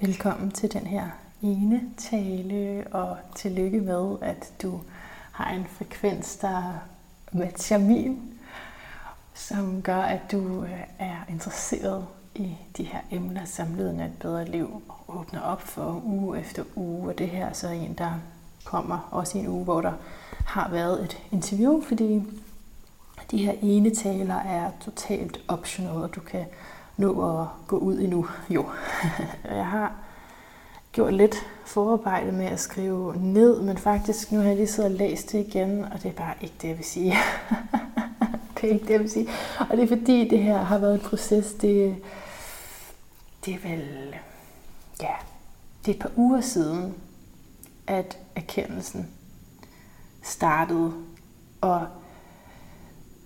Velkommen til den her ene tale, og tillykke med, at du har en frekvens, der matcher min, som gør, at du øh, er interesseret i de her emner, som lyden af et bedre liv, og åbner op for uge efter uge. Og det her er så en, der kommer også i en uge, hvor der har været et interview, fordi de her ene taler er totalt optional, og du kan nå at gå ud endnu. Jo, jeg har gjort lidt forarbejde med at skrive ned, men faktisk nu har jeg lige siddet og læst det igen, og det er bare ikke det, jeg vil sige. det er ikke det, jeg vil sige. Og det er fordi, det her har været en proces, det, det er vel, ja, det er et par uger siden, at erkendelsen startede. Og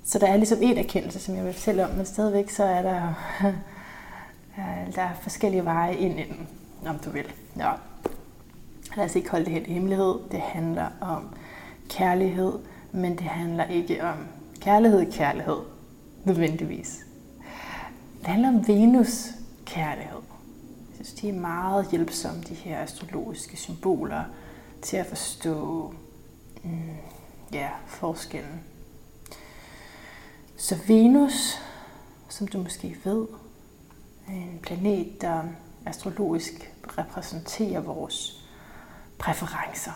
så der er ligesom en erkendelse, som jeg vil fortælle om, men stadigvæk så er der, der er forskellige veje ind i den, om du vil. Nå. Lad os ikke holde det helt i hemmelighed. Det handler om kærlighed, men det handler ikke om kærlighed, kærlighed, nødvendigvis. Det handler om Venus kærlighed. Jeg synes, de er meget hjælpsomme, de her astrologiske symboler, til at forstå mm, ja, forskellen. Så Venus, som du måske ved, er en planet, der astrologisk repræsenterer vores præferencer.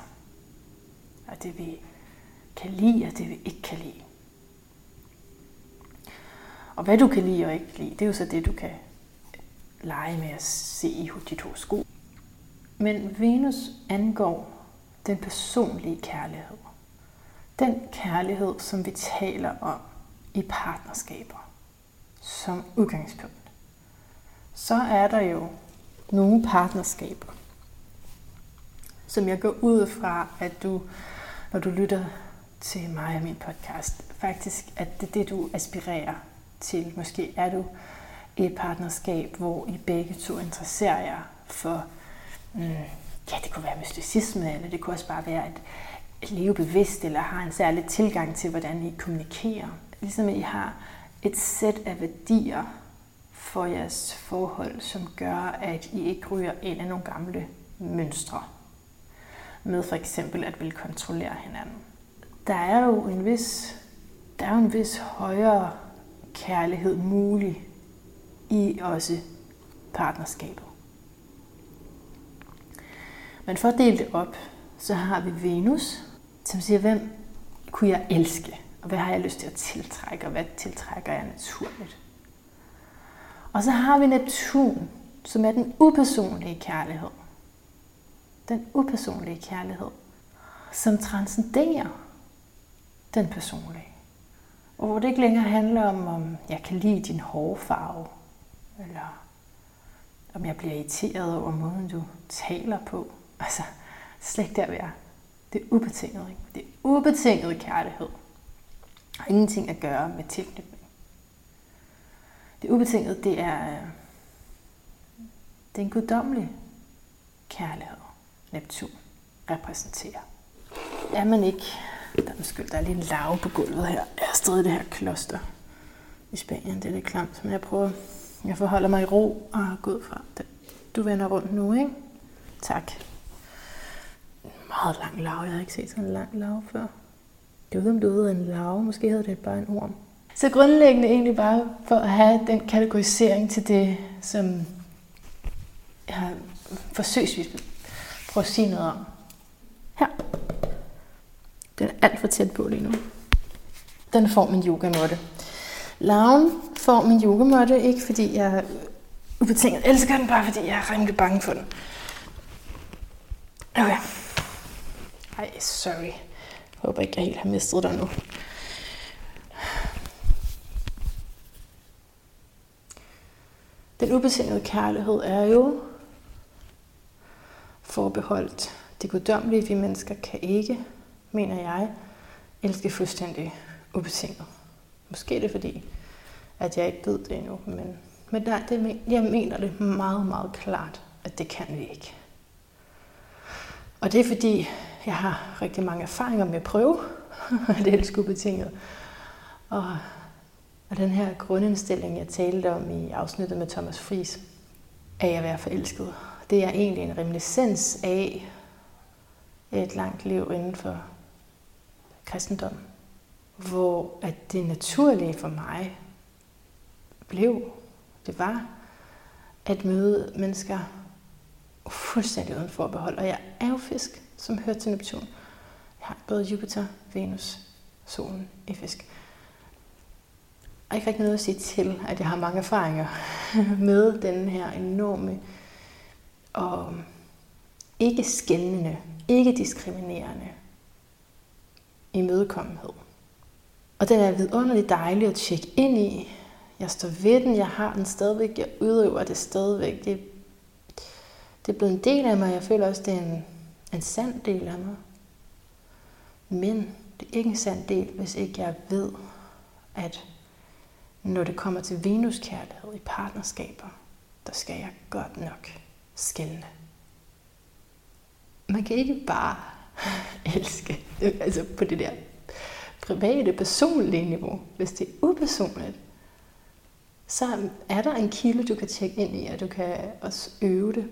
Og det vi kan lide, og det vi ikke kan lide. Og hvad du kan lide og ikke lide, det er jo så det, du kan lege med at se i dit horoskop. Men Venus angår den personlige kærlighed. Den kærlighed, som vi taler om i partnerskaber som udgangspunkt. Så er der jo nogle partnerskaber, som jeg går ud fra, at du, når du lytter til mig og min podcast, faktisk at det er det, du aspirerer til. Måske er du et partnerskab, hvor I begge to interesserer jer for, mm, ja, det kunne være mysticisme, eller det kunne også bare være at leve bevidst, eller har en særlig tilgang til, hvordan I kommunikerer. Ligesom I har et sæt af værdier, for jeres forhold, som gør, at I ikke ryger ind i nogle gamle mønstre. Med for eksempel at vil kontrollere hinanden. Der er jo en vis, der er jo en vis højere kærlighed mulig i også partnerskabet. Men for at dele det op, så har vi Venus, som siger, hvem kunne jeg elske? Og hvad har jeg lyst til at tiltrække? Og hvad tiltrækker jeg naturligt? Og så har vi Neptun, som er den upersonlige kærlighed. Den upersonlige kærlighed, som transcenderer den personlige. Og hvor det ikke længere handler om, om jeg kan lide din hårfarve, eller om jeg bliver irriteret over måden, du taler på. Altså, slet ikke der, vi er. Det er ubetinget. Ikke? Det er ubetinget kærlighed. Har ingenting at gøre med tilknytning. Det ubetinget, det er, øh, det er en guddommelig kærlighed, Neptun repræsenterer. Er man ikke, der er, der er lige en lave på gulvet her. Jeg er stadig det her kloster i Spanien. Det er lidt klamt, men jeg prøver, jeg forholder mig i ro og går ud fra det. Du vender rundt nu, ikke? Tak. En meget lang lav. Jeg har ikke set sådan en lang lav før. Jeg ved, om du hedder en larve, Måske hedder det bare en orm. Så grundlæggende egentlig bare for at have den kategorisering til det, som jeg har forsøgsvis prøvet at sige noget om. Her. Den er alt for tæt på lige nu. Den får min yogamåtte. Larven får min yogamåtte, ikke fordi jeg ubetinget elsker den, bare fordi jeg er rimelig bange for den. Okay. Ej, sorry. Jeg håber ikke, jeg helt har mistet dig nu. Den ubetingede kærlighed er jo forbeholdt det guddommelige. Vi mennesker kan ikke, mener jeg, elske fuldstændig ubetinget. Måske er det fordi, at jeg ikke ved det endnu, men, men der, det, jeg mener det meget, meget klart, at det kan vi ikke. Og det er fordi, jeg har rigtig mange erfaringer med at prøve det elske ubetinget. Og og den her grundindstilling, jeg talte om i afsnittet med Thomas Fries, af at være forelsket, det er egentlig en reminiscens af et langt liv inden for kristendom, hvor at det naturlige for mig blev, det var at møde mennesker fuldstændig uden forbehold. Og jeg er jo fisk, som hører til Neptun. Jeg har både Jupiter, Venus, solen i fisk. Og ikke rigtig noget at sige til, at jeg har mange erfaringer med den her enorme og ikke skældende, ikke diskriminerende imødekommenhed. Og den er vidunderligt dejlig at tjekke ind i. Jeg står ved den, jeg har den stadigvæk, jeg udøver det stadigvæk. Det, det er blevet en del af mig, jeg føler også, det er en, en sand del af mig. Men det er ikke en sand del, hvis ikke jeg ved, at når det kommer til venuskærlighed i partnerskaber, der skal jeg godt nok skælne. Man kan ikke bare elske, altså på det der private, personlige niveau, hvis det er upersonligt, så er der en kilde, du kan tjekke ind i, og du kan også øve det.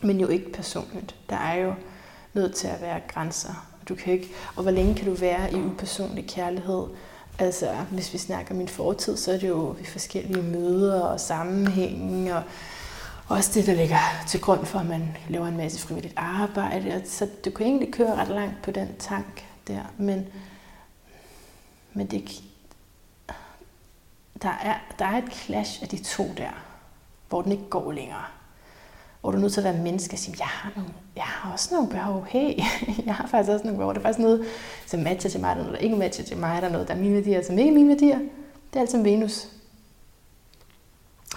Men jo ikke personligt. Der er jo nødt til at være grænser. Du kan ikke, og hvor længe kan du være i upersonlig kærlighed? Altså, hvis vi snakker min fortid, så er det jo i forskellige møder og sammenhænge, og også det, der ligger til grund for, at man laver en masse frivilligt arbejde. Så du kan egentlig køre ret langt på den tank der, men, men det, der, er, der er et clash af de to der, hvor den ikke går længere. Hvor du er nødt til at være menneske og sige, jeg har, nogle, jeg har også nogle behov. Hey, jeg har faktisk også nogle behov. Der er faktisk noget, som matcher til mig, der er noget, der ikke matcher til mig. Der er noget, der er mine værdier, som ikke er mine værdier. Det er altså Venus.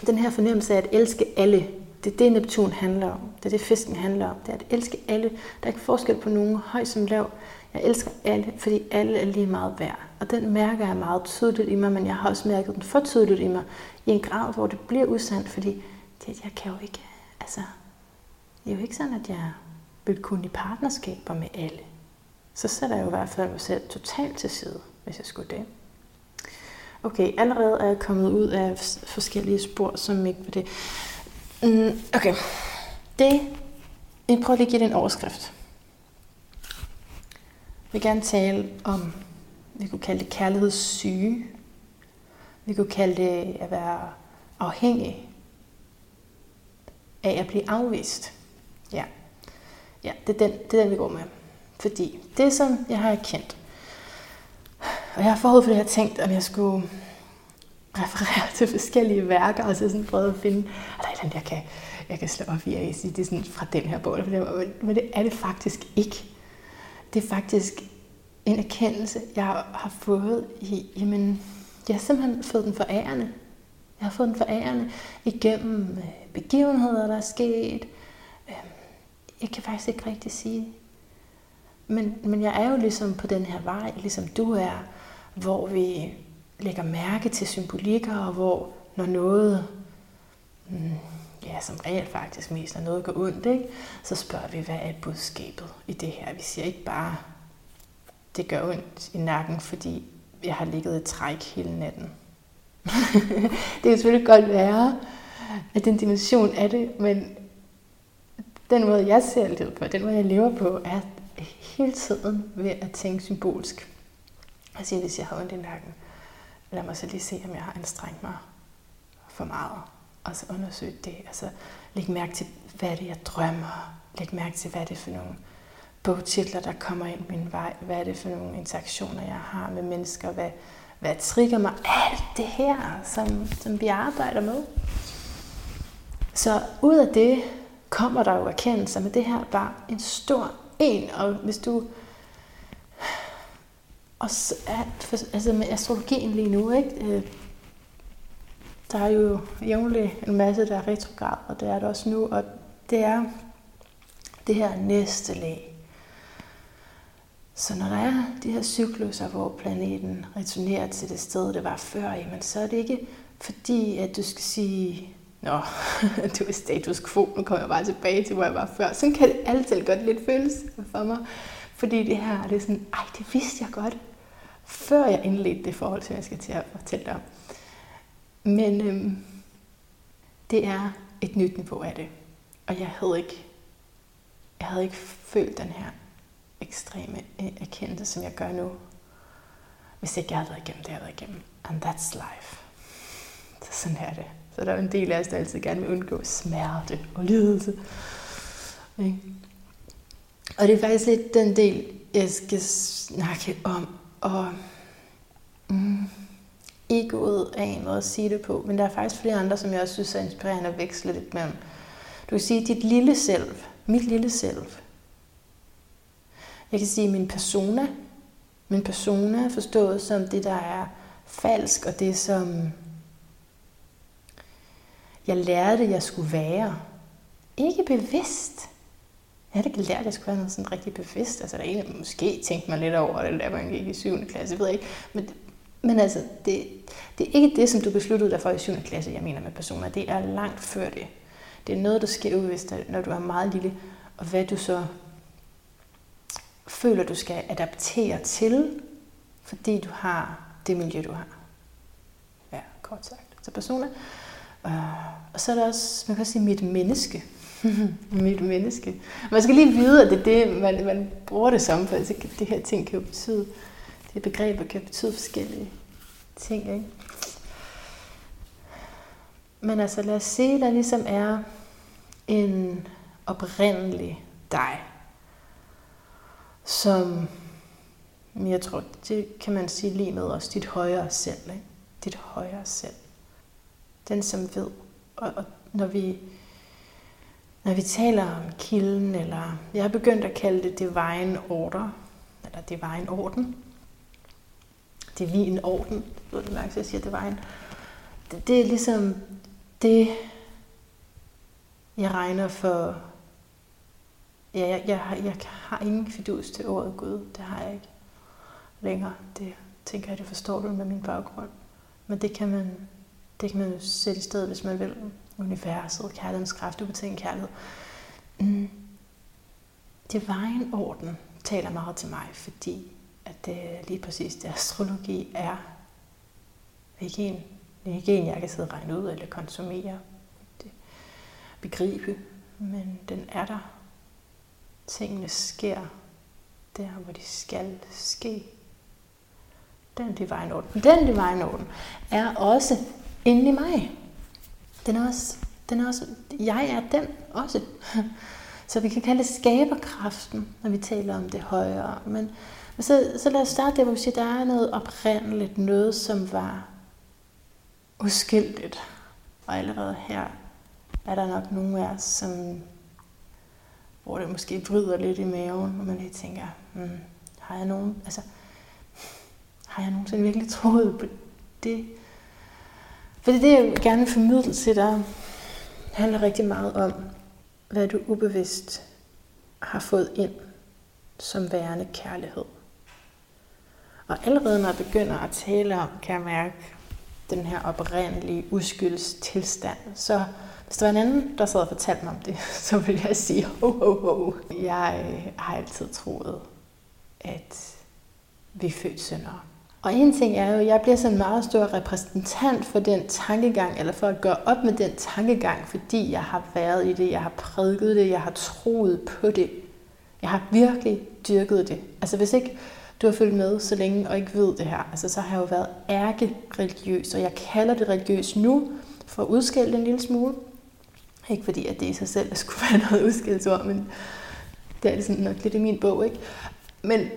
Den her fornemmelse af at elske alle, det er det, Neptun handler om. Det er det, fisken handler om. Det er at elske alle. Der er ikke forskel på nogen, høj som lav. Jeg elsker alle, fordi alle er lige meget værd. Og den mærker jeg meget tydeligt i mig, men jeg har også mærket den for tydeligt i mig, i en grad, hvor det bliver usandt, fordi det, jeg kan jo ikke, altså, det er jo ikke sådan, at jeg vil kunne i partnerskaber med alle. Så sætter jeg jo i hvert fald mig selv totalt til side, hvis jeg skulle det. Okay, allerede er jeg kommet ud af forskellige spor, som ikke var det. Mm, okay, det, jeg prøver lige at give det en overskrift. Jeg vil gerne tale om, vi kunne kalde det kærlighedssyge. Vi kunne kalde det at være afhængig af at blive afvist. Ja, ja det, er den, det er den, vi går med. Fordi det, som jeg har erkendt, og jeg har forud for det, jeg har tænkt, om jeg skulle referere til forskellige værker, og så sådan prøve at finde, er der et eller andet, jeg kan, jeg kan slå op i, og sige, det er sådan fra den her bog, men det er det faktisk ikke. Det er faktisk en erkendelse, jeg har fået i, jamen, jeg har simpelthen fået den forærende. Jeg har fået den forærende igennem øh, begivenheder, der er sket. Øhm, jeg kan faktisk ikke rigtig sige men, men jeg er jo ligesom på den her vej, ligesom du er, hvor vi lægger mærke til symbolikker, og hvor når noget, mm, ja, som reelt faktisk mest, når noget går ondt, ikke? så spørger vi, hvad er budskabet i det her? Vi siger ikke bare, det gør ondt i nakken, fordi jeg har ligget i træk hele natten. det kan selvfølgelig godt være, at den dimension af det, men den måde, jeg ser livet på, den måde, jeg lever på, er hele tiden ved at tænke symbolsk. Og sige, hvis jeg har ondt i nakken, lad mig så lige se, om jeg har anstrengt mig for meget. Og så undersøge det. Altså læg mærke til, hvad er det, jeg drømmer. Læg mærke til, hvad er det for nogle bogtitler, der kommer ind min vej. Hvad er det for nogle interaktioner, jeg har med mennesker. Hvad, hvad trigger mig. Alt det her, som, som vi arbejder med. Så ud af det kommer der jo erkendelse, men det her er bare en stor en, og hvis du og altså med astrologien lige nu, ikke? Øh, der er jo jævnligt en masse, der er retrograd, og det er det også nu, og det er det her næste lag. Så når der er de her cykluser, hvor planeten returnerer til det sted, det var før, jamen, så er det ikke fordi, at du skal sige, Nå, det var status quo, nu kommer jeg bare tilbage til, hvor jeg var før. Sådan kan det altid godt lidt føles for mig. Fordi det her, det er sådan, ej, det vidste jeg godt, før jeg indledte det forhold, som jeg skal til at fortælle dig om. Men øhm, det er et nyt niveau af det. Og jeg havde ikke, jeg havde ikke følt den her ekstreme øh, erkendelse, som jeg gør nu, hvis ikke jeg havde været igennem det, jeg havde været igennem. And that's life. Så sådan er det. Så der er en del af os, der altid gerne vil undgå smerte og lidelse. Ikke? Og det er faktisk lidt den del, jeg skal snakke om. Og mm, egoet er en måde at sige det på, men der er faktisk flere andre, som jeg også synes er inspirerende at veksle lidt mellem. Du kan sige dit lille selv, mit lille selv. Jeg kan sige min persona. Min persona forstået som det, der er falsk, og det, som jeg lærte, jeg skulle være. Ikke bevidst. Jeg havde ikke lært, at jeg skulle være noget sådan rigtig bevidst. Altså, der er en, måske tænkte mig lidt over det, da man gik i 7. klasse, jeg ved ikke. Men, men altså, det, det er ikke det, som du besluttede dig for i 7. klasse, jeg mener med personer. Det er langt før det. Det er noget, der sker ubevidst, når du er meget lille, og hvad du så føler, du skal adaptere til, fordi du har det miljø, du har. Ja, kort sagt. Så personer. Og så er der også, man kan sige, mit menneske. mit menneske. Man skal lige vide, at det er det, man, man bruger det som, for altså, det her ting kan jo betyde, det begreber kan betyde forskellige ting. Ikke? Men altså lad os se, der ligesom er en oprindelig dig, som jeg tror, det kan man sige lige med også dit højere selv. Ikke? Dit højere selv. Den, som ved. Og, og når vi når vi taler om kilden, eller jeg har begyndt at kalde det divine order, eller divine orden, divin orden, du ved det mærke, jeg siger divine, det, det er ligesom det, jeg regner for, ja, jeg, jeg, jeg har ingen fidus til ordet Gud, det har jeg ikke længere. Det tænker jeg, det forstår du med min baggrund. Men det kan man, det kan man jo sætte i stedet, hvis man vil universet, kærlighedens kraft, ubetinget kærlighed. Mm. Divine orden taler meget til mig, fordi at det lige præcis det astrologi er ikke en, det er ikke en, jeg kan sidde og regne ud eller konsumere, det, begribe, men den er der. Tingene sker der, hvor de skal ske. Den divine orden. Den divine orden er også inde i mig. Den er også, den er også, jeg er den også. Så vi kan kalde det skaberkraften, når vi taler om det højere. Men, men så, så lad os starte der, hvor vi siger, der er noget oprindeligt, noget som var uskyldigt. Og allerede her er der nok nogle af os, som, hvor det måske bryder lidt i maven, og man lige tænker, hmm, har jeg nogen, altså, har jeg nogensinde virkelig troet på det? Fordi det, jeg gerne vil formidle til dig, handler rigtig meget om, hvad du ubevidst har fået ind som værende kærlighed. Og allerede når jeg begynder at tale om, kan jeg mærke den her oprindelige uskyldstilstand, så hvis der var en anden, der sad og fortalte mig om det, så ville jeg sige, ho, ho, ho. Jeg øh, har altid troet, at vi er født syndere. Og en ting er jo, at jeg bliver sådan en meget stor repræsentant for den tankegang, eller for at gøre op med den tankegang, fordi jeg har været i det, jeg har prædiket det, jeg har troet på det. Jeg har virkelig dyrket det. Altså hvis ikke du har følt med så længe og ikke ved det her, altså så har jeg jo været ærke-religiøs, og jeg kalder det religiøs nu, for at udskælde en lille smule. Ikke fordi, at det i sig selv skulle være noget udskældsord, men det er sådan nok lidt i min bog, ikke? Men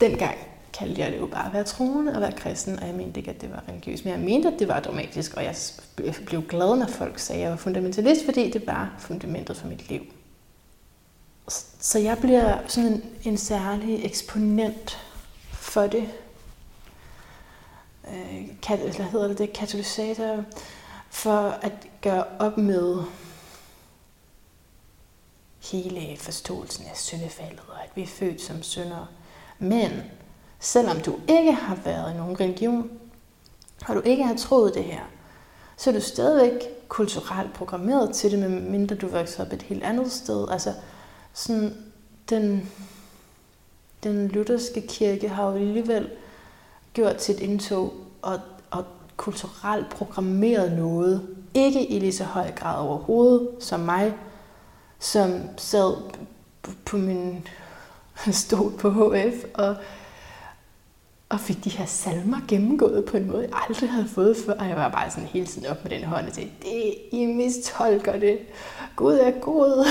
dengang, kaldte jeg det jo bare at være troende og være kristen, og jeg mente ikke, at det var religiøst, men jeg mente, at det var dramatisk, og jeg blev glad, når folk sagde, at jeg var fundamentalist, fordi det var fundamentet for mit liv. Så jeg bliver sådan en, en særlig eksponent for det. Øh, kat, hvad hedder det, det katalysator, for at gøre op med hele forståelsen af syndefaldet, og at vi er født som syndere. Men selvom du ikke har været i nogen religion, og du ikke har troet det her, så er du stadigvæk kulturelt programmeret til det, medmindre du vokser op et helt andet sted. Altså, sådan, den, den lutherske kirke har jo alligevel gjort sit indtog og, og kulturelt programmeret noget. Ikke i lige så høj grad overhovedet som mig, som sad på min stol på HF og, og fik de her salmer gennemgået på en måde, jeg aldrig havde fået før. Og jeg var bare sådan hele tiden op med den hånd og sagde, det, I mistolker det. Gud er god.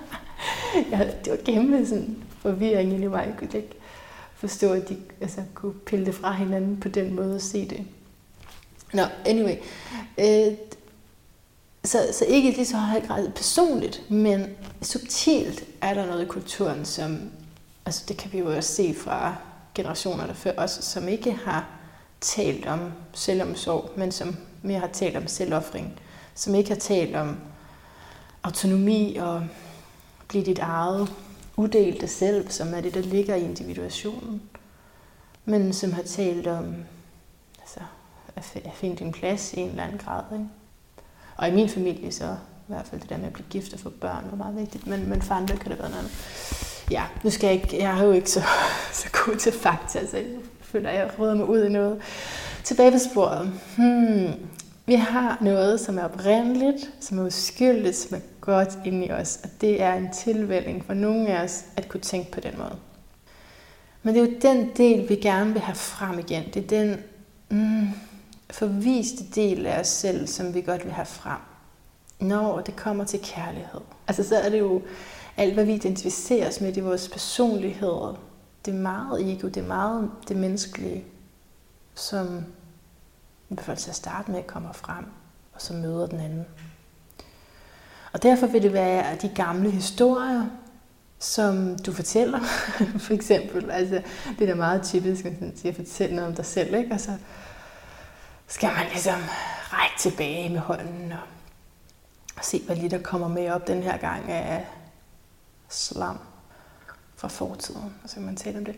jeg, det var kæmpe sådan forvirring i mig. Jeg kunne ikke forstå, at de altså, kunne pille det fra hinanden på den måde og se det. Nå, anyway. Øh, så, så ikke lige så høj grad personligt, men subtilt er der noget i kulturen, som, altså det kan vi jo også se fra generationerne før os, som ikke har talt om selvomsorg, men som mere har talt om selvoffring, som ikke har talt om autonomi og blive dit eget udelte selv, som er det, der ligger i individuationen, men som har talt om altså, at finde din plads i en eller anden grad. Ikke? Og i min familie så i hvert fald det der med at blive gift og få børn var meget vigtigt, men, men for andre kan det være noget Ja, nu skal jeg ikke, jeg er jo ikke så, så god til fakta, så jeg føler, at jeg råder mig ud i noget. Tilbage på sporet. Hmm. Vi har noget, som er oprindeligt, som er uskyldigt, som er godt inde i os, og det er en tilvælling for nogle af os at kunne tænke på den måde. Men det er jo den del, vi gerne vil have frem igen. Det er den mm, forviste del af os selv, som vi godt vil have frem. Når det kommer til kærlighed. Altså så er det jo alt, hvad vi identificerer os med, det er vores personlighed. Det er meget ego, det er meget det menneskelige, som i hvert fald til at starte med kommer frem, og så møder den anden. Og derfor vil det være de gamle historier, som du fortæller, for eksempel. Altså, det er da meget typisk, at man fortælle noget om dig selv, ikke? Og så skal man ligesom række tilbage med hånden og, og se, hvad lige der kommer med op den her gang af slam fra fortiden. Og så kan man tale om det.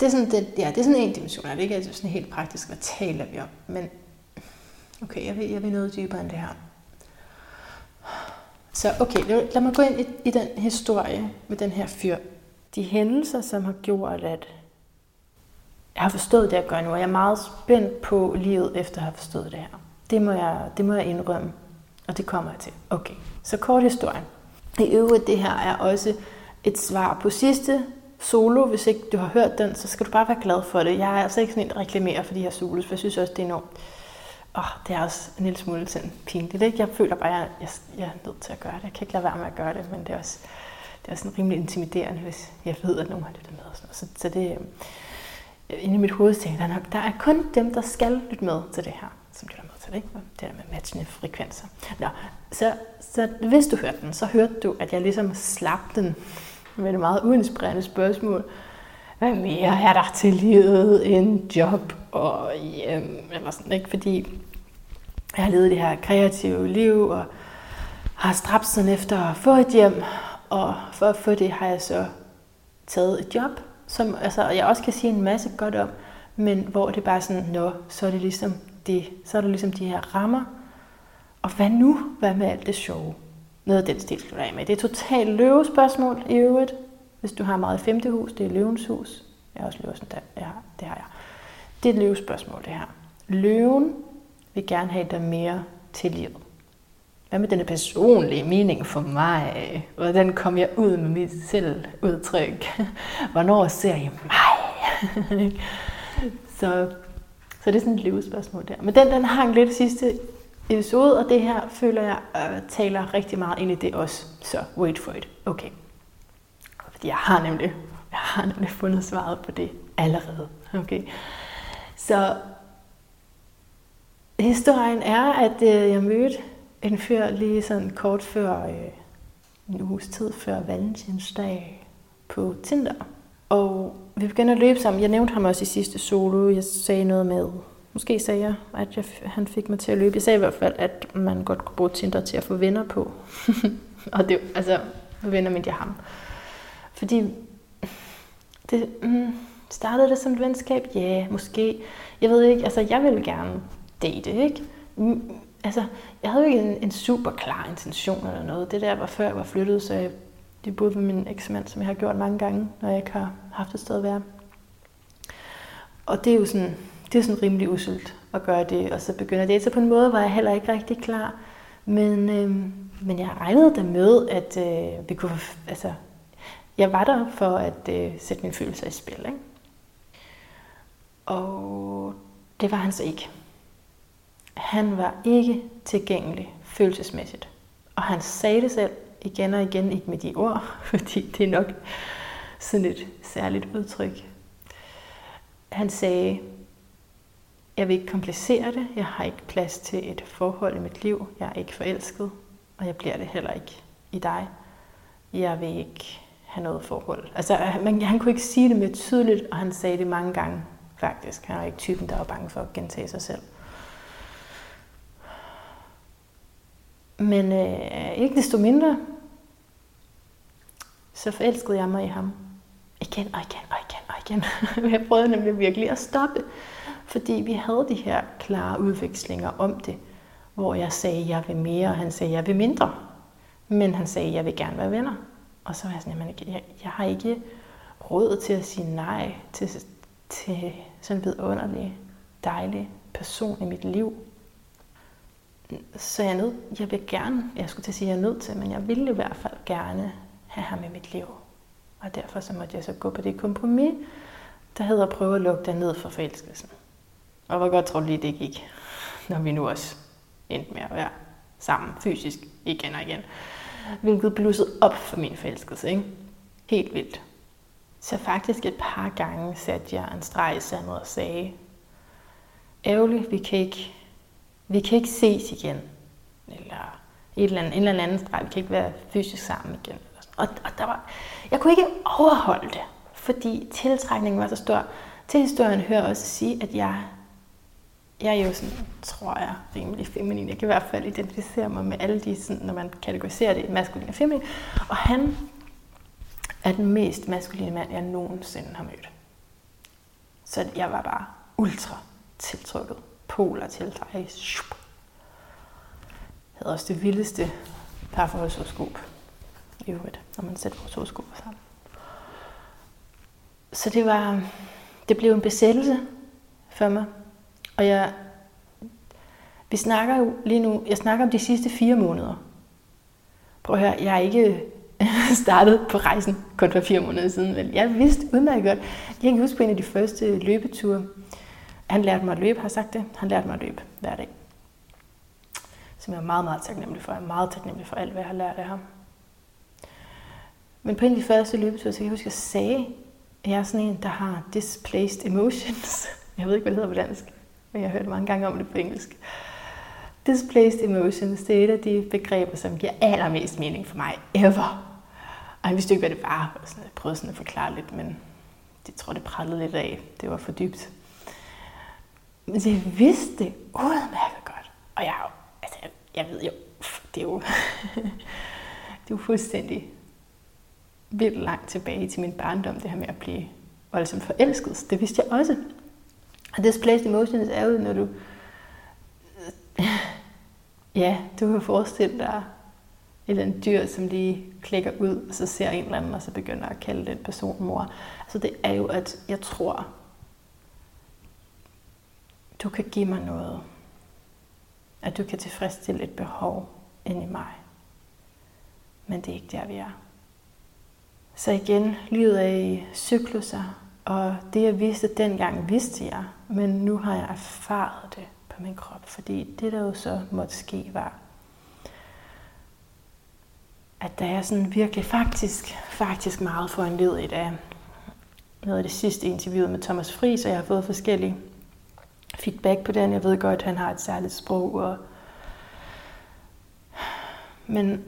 Det er sådan, det, ja, det er sådan en dimension, det ikke altid sådan helt praktisk, hvad taler vi om. Men okay, jeg vil, jeg vil noget dybere end det her. Så okay, lad, lad mig gå ind i, i den historie med den her fyr. De hændelser, som har gjort, at jeg har forstået det, jeg gør nu, og jeg er meget spændt på livet, efter at have forstået det her. Det må jeg, det må jeg indrømme, og det kommer jeg til. Okay, så kort historien. I øvrigt, det her er også et svar på sidste solo. Hvis ikke du har hørt den, så skal du bare være glad for det. Jeg er altså ikke sådan en, der reklamerer for de her solos, for jeg synes også, det er enormt åh, det er også en lille smule sådan pinligt. Ikke? Jeg føler bare, at jeg, jeg, er nødt til at gøre det. Jeg kan ikke lade være med at gøre det, men det er også, det er også sådan rimelig intimiderende, hvis jeg ved, at nogen har lyttet med. Og sådan Så, så det, øh, inde i mit hoved tænker jeg nok, der er kun dem, der skal lytte med til det her, som lytter frekvenser. Ikke? Det der med matchende frekvenser. Nå, så, så hvis du hørte den, så hørte du, at jeg ligesom slap den med et meget uinspirerende spørgsmål. Hvad mere er der til livet end job og hjem? Eller sådan, ikke? Fordi jeg har levet det her kreative liv, og har stræbt sådan efter at få et hjem, og for at få det har jeg så taget et job, som altså, jeg også kan sige en masse godt om, men hvor det bare sådan, nå, så er det ligesom det, så er der ligesom de her rammer, og hvad nu? Hvad med alt det sjove? Noget af den stil skal du af med. Det er totalt løvespørgsmål i øvrigt. Hvis du har meget femte hus, det er løvens hus. Jeg har også løven, der. Ja, det har jeg. Det er et løvespørgsmål, det her. Løven vil gerne have dig mere til livet. Hvad med den personlige mening for mig? Hvordan kom jeg ud med mit selvudtryk? Hvornår ser I mig? så, så det er sådan et livsspørgsmål der. Men den, den hang lidt sidste episode, og det her føler jeg øh, taler rigtig meget ind i det også. Så wait for it. Okay. Fordi jeg har nemlig, jeg har nemlig fundet svaret på det allerede. Okay. Så historien er, at øh, jeg mødte en fyr lige sådan kort før, øh, en uges tid før Valentinsdag på Tinder. Og vi begyndte at løbe sammen. Jeg nævnte ham også i sidste solo. Jeg sagde noget med, måske sagde jeg, at jeg, han fik mig til at løbe. Jeg sagde i hvert fald, at man godt kunne bruge Tinder til at få venner på. og det, altså, venner mente jeg ham. Fordi det, mm, startede det som et venskab? Ja, måske. Jeg ved ikke, altså jeg ville gerne date, ikke? Mm, altså, jeg havde jo ikke en, en super klar intention eller noget. Det der var før jeg var flyttet, så jeg, de boede med min eksmand, som jeg har gjort mange gange, når jeg ikke har haft et sted at være. Og det er jo sådan, det er sådan rimelig uselt at gøre det, og så begynder det så på en måde, var jeg heller ikke rigtig klar. Men, øh, men jeg regnede da med, at øh, vi kunne, altså, jeg var der for at øh, sætte mine følelser i spil. Ikke? Og det var han så ikke. Han var ikke tilgængelig følelsesmæssigt. Og han sagde det selv igen og igen, ikke med de ord, fordi det er nok sådan et særligt udtryk. Han sagde, jeg vil ikke komplicere det, jeg har ikke plads til et forhold i mit liv, jeg er ikke forelsket, og jeg bliver det heller ikke i dig. Jeg vil ikke have noget forhold. Altså, man, han kunne ikke sige det mere tydeligt, og han sagde det mange gange faktisk. Han er ikke typen, der var bange for at gentage sig selv. Men øh, ikke desto mindre, så forelskede jeg mig i ham. Igen og igen og igen og igen. jeg prøvede nemlig virkelig at stoppe. Fordi vi havde de her klare udvekslinger om det. Hvor jeg sagde, jeg vil mere, og han sagde, jeg vil mindre. Men han sagde, jeg vil gerne være venner. Og så var jeg sådan, jeg, jeg, jeg har ikke råd til at sige nej til, til sådan en vidunderlig, dejlig person i mit liv. Så jeg, nød, jeg vil gerne, jeg skulle til at sige, jeg er nødt til, men jeg ville i hvert fald gerne have ham i mit liv. Og derfor så måtte jeg så gå på det kompromis, der hedder at prøve at lukke dig ned for forelskelsen. Og hvor godt tror du lige, det gik, når vi nu også endte med at være sammen fysisk igen og igen. Hvilket blussede op for min forelskelse, ikke? Helt vildt. Så faktisk et par gange satte jeg en streg i sandet og sagde, ærgerligt, vi kan ikke, vi kan ikke ses igen. Eller et eller andet, en eller anden streg, vi kan ikke være fysisk sammen igen. Og, og der var, jeg kunne ikke overholde det, fordi tiltrækningen var så stor. Til historien hører også at sige, at jeg, jeg er jo sådan, tror jeg, rimelig feminin. Jeg kan i hvert fald identificere mig med alle de, sådan, når man kategoriserer det maskulin og feminin. Og han er den mest maskuline mand, jeg nogensinde har mødt. Så jeg var bare ultra tiltrukket. Poler tiltrækket. Jeg havde også det vildeste parforholdshoroskop i øvrigt, når man sætter vores horoskoper sammen. Så det var, det blev en besættelse for mig. Og jeg, vi snakker jo lige nu, jeg snakker om de sidste fire måneder. Prøv at høre, jeg er ikke startet på rejsen kun for fire måneder siden. Vel? Jeg vidste udmærket godt. Jeg kan huske på en af de første løbeture. Han lærte mig at løbe, har sagt det. Han lærte mig at løbe hver dag. Som jeg er meget, meget taknemmelig for. Jeg er meget taknemmelig for alt, hvad jeg har lært af ham. Men på en af de første løbeture, så kan jeg huske, at jeg sagde, at jeg er sådan en, der har displaced emotions. Jeg ved ikke, hvad det hedder på dansk, men jeg har hørt mange gange om det på engelsk. Displaced emotions, det er et af de begreber, som giver allermest mening for mig ever. Og han vidste ikke, hvad det var, jeg prøvede sådan at forklare lidt, men det tror, det prallede lidt af. Det var for dybt. Men jeg vidste det udmærket godt. Og jeg, altså, jeg, ved jo, det er jo, det er jo fuldstændig vildt langt tilbage til min barndom, det her med at blive voldsomt forelsket. Det vidste jeg også. Og displaced emotions er jo, når du... Ja, du kan forestille dig et eller andet dyr, som lige klikker ud, og så ser en eller anden, og så begynder at kalde den person mor. Så det er jo, at jeg tror, du kan give mig noget. At du kan tilfredsstille et behov inde i mig. Men det er ikke der, vi er. Så igen, livet er i cykluser, og det jeg vidste dengang, vidste jeg, men nu har jeg erfaret det på min krop, fordi det der jo så måtte ske var, at der er sådan virkelig faktisk, faktisk meget for en led af noget af det sidste interview med Thomas Friis, og jeg har fået forskellige feedback på den. Jeg ved godt, at han har et særligt sprog, og men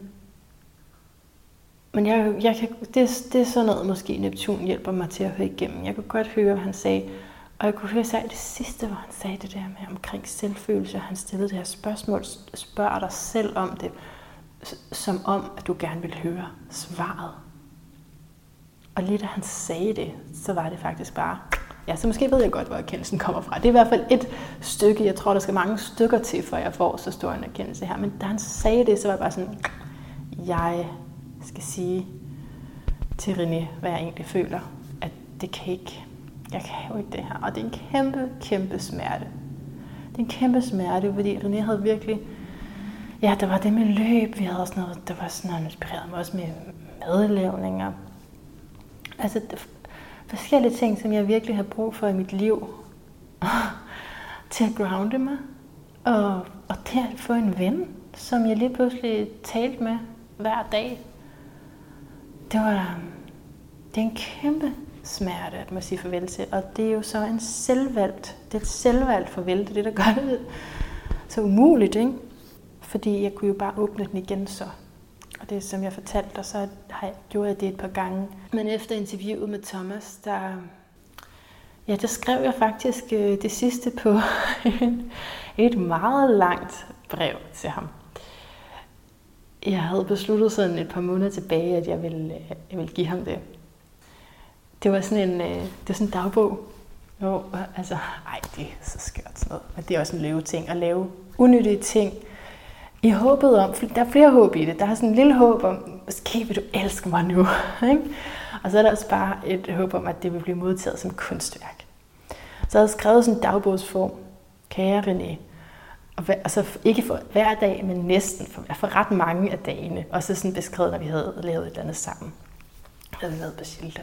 men jeg, jeg kan, det, det er sådan noget, måske Neptun hjælper mig til at høre igennem. Jeg kunne godt høre, hvad han sagde. Og jeg kunne høre særligt det sidste, hvor han sagde det der med omkring selvfølelse. Han stillede det her spørgsmål, spørger dig selv om det, som om, at du gerne vil høre svaret. Og lige da han sagde det, så var det faktisk bare, ja, så måske ved jeg godt, hvor erkendelsen kommer fra. Det er i hvert fald et stykke, jeg tror, der skal mange stykker til, før jeg får så stor en erkendelse her. Men da han sagde det, så var jeg bare sådan, jeg skal sige til René, hvad jeg egentlig føler, at det kan ikke, jeg kan jo ikke det her. Og det er en kæmpe, kæmpe smerte. Det er en kæmpe smerte, fordi René havde virkelig ja, der var det med løb. Vi havde også noget, der var sådan noget, inspireret mig også med madlavninger. Altså forskellige ting, som jeg virkelig har brug for i mit liv. til at grounde mig. Og, og til at få en ven, som jeg lige pludselig talte med hver dag. Det var det er en kæmpe smerte at må sige farvel til. Og det er jo så en selvvalgt, det er et selvvalgt farvel, det er det, der gør det så umuligt, ikke? Fordi jeg kunne jo bare åbne den igen så. Og det som jeg fortalte dig, så har jeg gjort det et par gange. Men efter interviewet med Thomas, der, ja, der skrev jeg faktisk øh, det sidste på et meget langt brev til ham. Jeg havde besluttet sådan et par måneder tilbage, at jeg ville, øh, jeg ville give ham det. Det var sådan en, øh, det var sådan en dagbog. Jo, altså, ej, det er så skørt sådan noget. Men det er også en løve ting, at lave unyttige ting, i håbet om, der er flere håb i det. Der er sådan en lille håb om, måske vil du elske mig nu. Ikke? Og så er der også bare et håb om, at det vil blive modtaget som kunstværk. Så jeg havde skrevet sådan en dagbogsform. Kære René. Og altså ikke for hver dag, men næsten for, for ret mange af dagene. Og så sådan beskrevet, når vi havde lavet et eller andet sammen. Jeg havde lavet Bacillus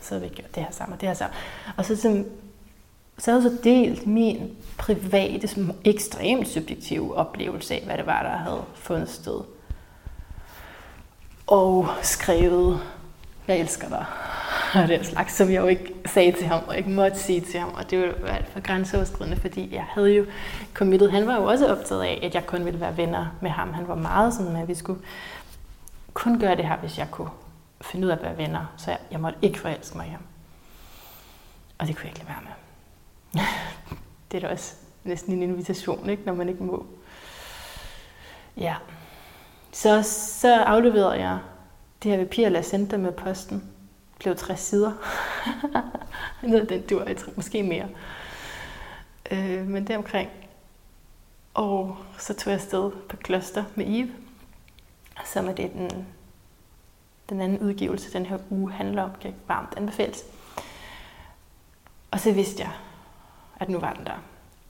så havde vi gjort det her sammen og det her sammen. Og så sådan så havde så delt min private, som ekstremt subjektive oplevelse af, hvad det var, der havde fundet sted. Og skrevet, jeg elsker dig. Og det er slags, som jeg jo ikke sagde til ham, og ikke måtte sige til ham. Og det var alt for grænseoverskridende, fordi jeg havde jo committed. Han var jo også optaget af, at jeg kun ville være venner med ham. Han var meget sådan, at vi skulle kun gøre det her, hvis jeg kunne finde ud af at være venner. Så jeg, jeg måtte ikke forelske mig i ham. Og det kunne jeg ikke lade være med det er da også næsten en invitation, ikke? når man ikke må. Ja. Så, så afleverede jeg det her papir, jeg sendte med posten. Det blev 60 sider. Noget den dur, jeg tror, måske mere. Øh, men det omkring. Og så tog jeg afsted på kloster med Eve, som er det, den, den anden udgivelse, den her uge handler om, kan varmt anbefales. Og så vidste jeg, at nu var den der.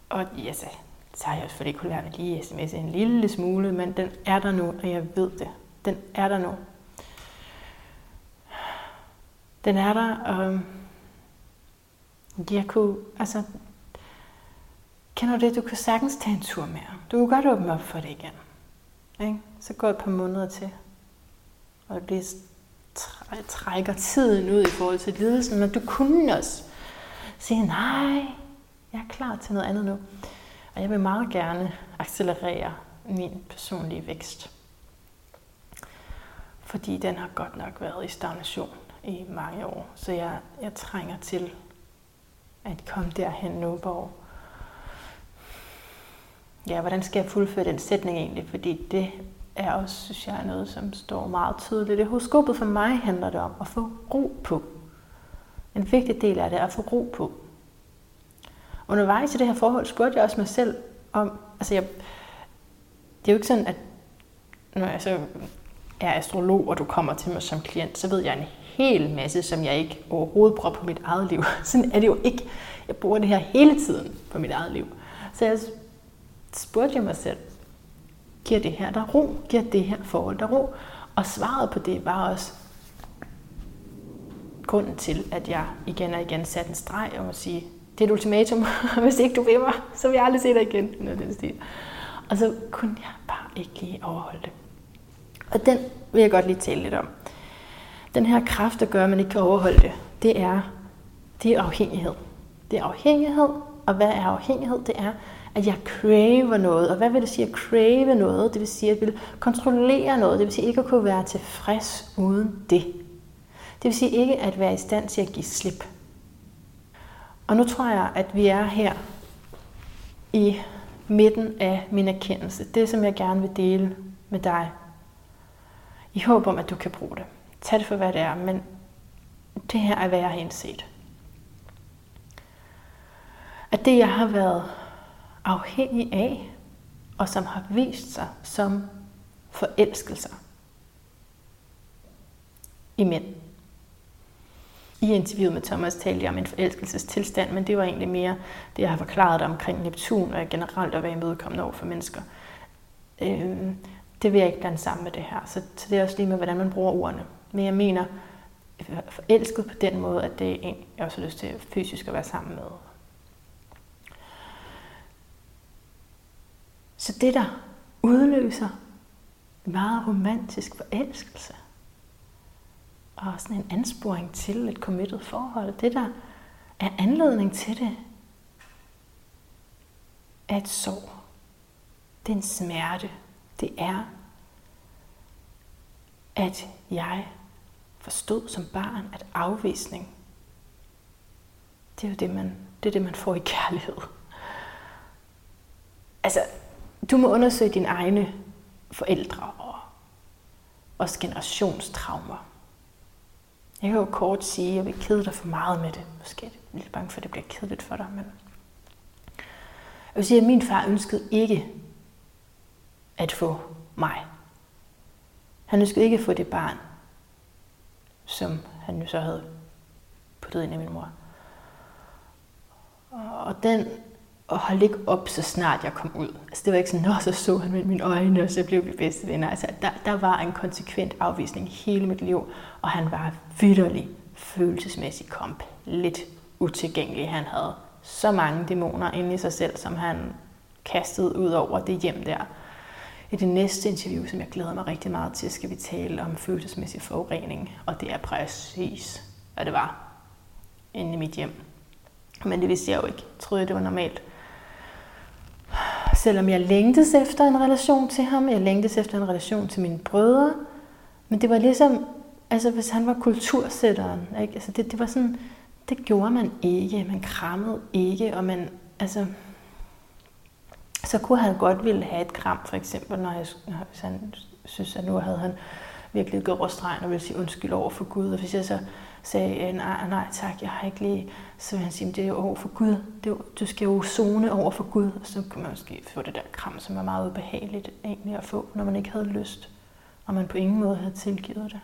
Og ja, så, så har jeg selvfølgelig kunne lære at lige sms'e en lille smule, men den er der nu, og jeg ved det. Den er der nu. Den er der, og jeg kunne, altså, kender du det, du kan sagtens tage en tur mere. Du kan godt åbne op for det igen. Ikke? Så går et par måneder til, og det trækker tiden ud i forhold til lidelsen, men du kunne også sige, nej, jeg er klar til noget andet nu. Og jeg vil meget gerne accelerere min personlige vækst. Fordi den har godt nok været i stagnation i mange år. Så jeg, jeg trænger til at komme derhen nu, hvor ja, hvordan skal jeg fuldføre den sætning egentlig? Fordi det er også, synes jeg, noget, som står meget tydeligt. Det horoskopet for mig handler det om at få ro på. En vigtig del af det er at få ro på undervejs i det her forhold spurgte jeg også mig selv om, altså jeg, det er jo ikke sådan, at når jeg så er astrolog, og du kommer til mig som klient, så ved jeg en hel masse, som jeg ikke overhovedet bruger på mit eget liv. Sådan er det jo ikke. Jeg bruger det her hele tiden på mit eget liv. Så jeg spurgte jeg mig selv, giver det her der ro? Giver det her forhold der ro? Og svaret på det var også grunden til, at jeg igen og igen satte en streg om at sige, det er et ultimatum. Hvis ikke du vil mig, så vil jeg aldrig se dig igen. Noget den stil. Og så kunne jeg bare ikke lige overholde det. Og den vil jeg godt lige tale lidt om. Den her kraft, der gør, at man ikke kan overholde det, det er, det er afhængighed. Det er afhængighed, og hvad er afhængighed? Det er, at jeg craver noget. Og hvad vil det sige at crave noget? Det vil sige, at jeg vil kontrollere noget. Det vil sige ikke at kunne være tilfreds uden det. Det vil sige ikke at være i stand til at give slip. Og nu tror jeg, at vi er her i midten af min erkendelse. Det, som jeg gerne vil dele med dig. I håb om, at du kan bruge det. Tag det for, hvad det er, men det her er, hvad jeg har indset. At det, jeg har været afhængig af, og som har vist sig som forelskelser i mænd, i interviewet med Thomas talte jeg om en forelskelsestilstand, men det var egentlig mere det, jeg har forklaret dig omkring Neptun og generelt at være imødekommende over for mennesker. Øh, det vil jeg ikke blande sammen med det her. Så, så det er også lige med, hvordan man bruger ordene. Men jeg mener, øh, forelsket på den måde, at det er en, jeg også har lyst til fysisk at være sammen med. Så det, der udløser meget romantisk forelskelse, og sådan en ansporing til et committed forhold, det der er anledning til det, er et sorg. Det er en smerte. Det er, at jeg forstod som barn, at afvisning, det er jo det, man, det, er det, man får i kærlighed. Altså, du må undersøge dine egne forældre og også generationstraumer. Jeg kan jo kort sige, at jeg vil kede dig for meget med det. Måske er jeg lidt bange for, at det bliver kedeligt for dig, men... Jeg vil sige, at min far ønskede ikke at få mig. Han ønskede ikke at få det barn, som han jo så havde puttet ind i min mor. Og den og holdt ikke op, så snart jeg kom ud. Altså, det var ikke sådan, Nå, så så han med mine øjne, og så blev vi bedste venner. Altså, der, der var en konsekvent afvisning hele mit liv, og han var vidderlig følelsesmæssigt komplet utilgængelig. Han havde så mange dæmoner inde i sig selv, som han kastede ud over det hjem der. I det næste interview, som jeg glæder mig rigtig meget til, skal vi tale om følelsesmæssig forurening, og det er præcis, hvad det var inde i mit hjem. Men det vidste jeg jo ikke. Jeg troede, det var normalt. Selvom jeg længtes efter en relation til ham, jeg længtes efter en relation til mine brødre, men det var ligesom, altså hvis han var kultursætteren, ikke? Altså det, det var sådan, det gjorde man ikke, man krammede ikke, og man, altså, så kunne han godt ville have et kram, for eksempel, når jeg, hvis han synes, at nu havde han virkelig gået over stregen og ville sige undskyld over for Gud. Og hvis jeg så sagde, øh, nej, nej tak, jeg har ikke lige, så vil han sige, det er jo over for Gud. Det er, du skal jo zone over for Gud. Og så kunne man måske få det der kram, som er meget ubehageligt egentlig at få, når man ikke havde lyst, og man på ingen måde havde tilgivet det.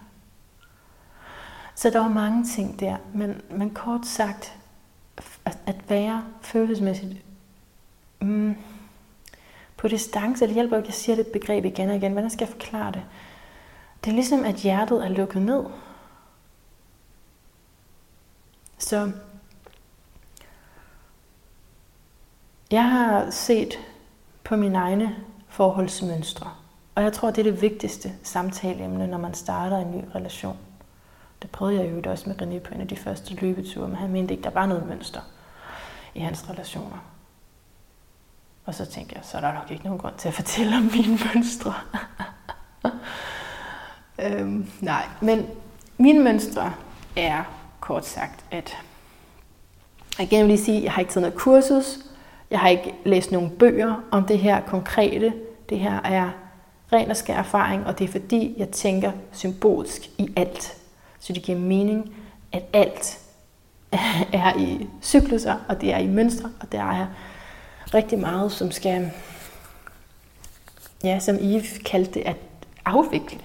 Så der var mange ting der, men, men kort sagt, at, at være følelsesmæssigt mm, på distance, det hjælper ikke, at jeg siger det begreb igen og igen. Hvordan skal jeg forklare det? Det er ligesom, at hjertet er lukket ned. Så jeg har set på mine egne forholdsmønstre, og jeg tror, det er det vigtigste samtaleemne, når man starter en ny relation. Det prøvede jeg jo også med René på en af de første løbeture, men han mente ikke, der var noget mønster i hans relationer. Og så tænkte jeg, så er der nok ikke nogen grund til at fortælle om mine mønstre. øhm, nej, men mine mønstre er kort sagt, at jeg vil lige sige, at jeg har ikke taget noget kursus, jeg har ikke læst nogen bøger om det her konkrete. Det her er ren og skær erfaring, og det er fordi, jeg tænker symbolsk i alt. Så det giver mening, at alt er i cykluser, og det er i mønstre, og der er rigtig meget, som skal, ja, som I kaldte det, at afvikle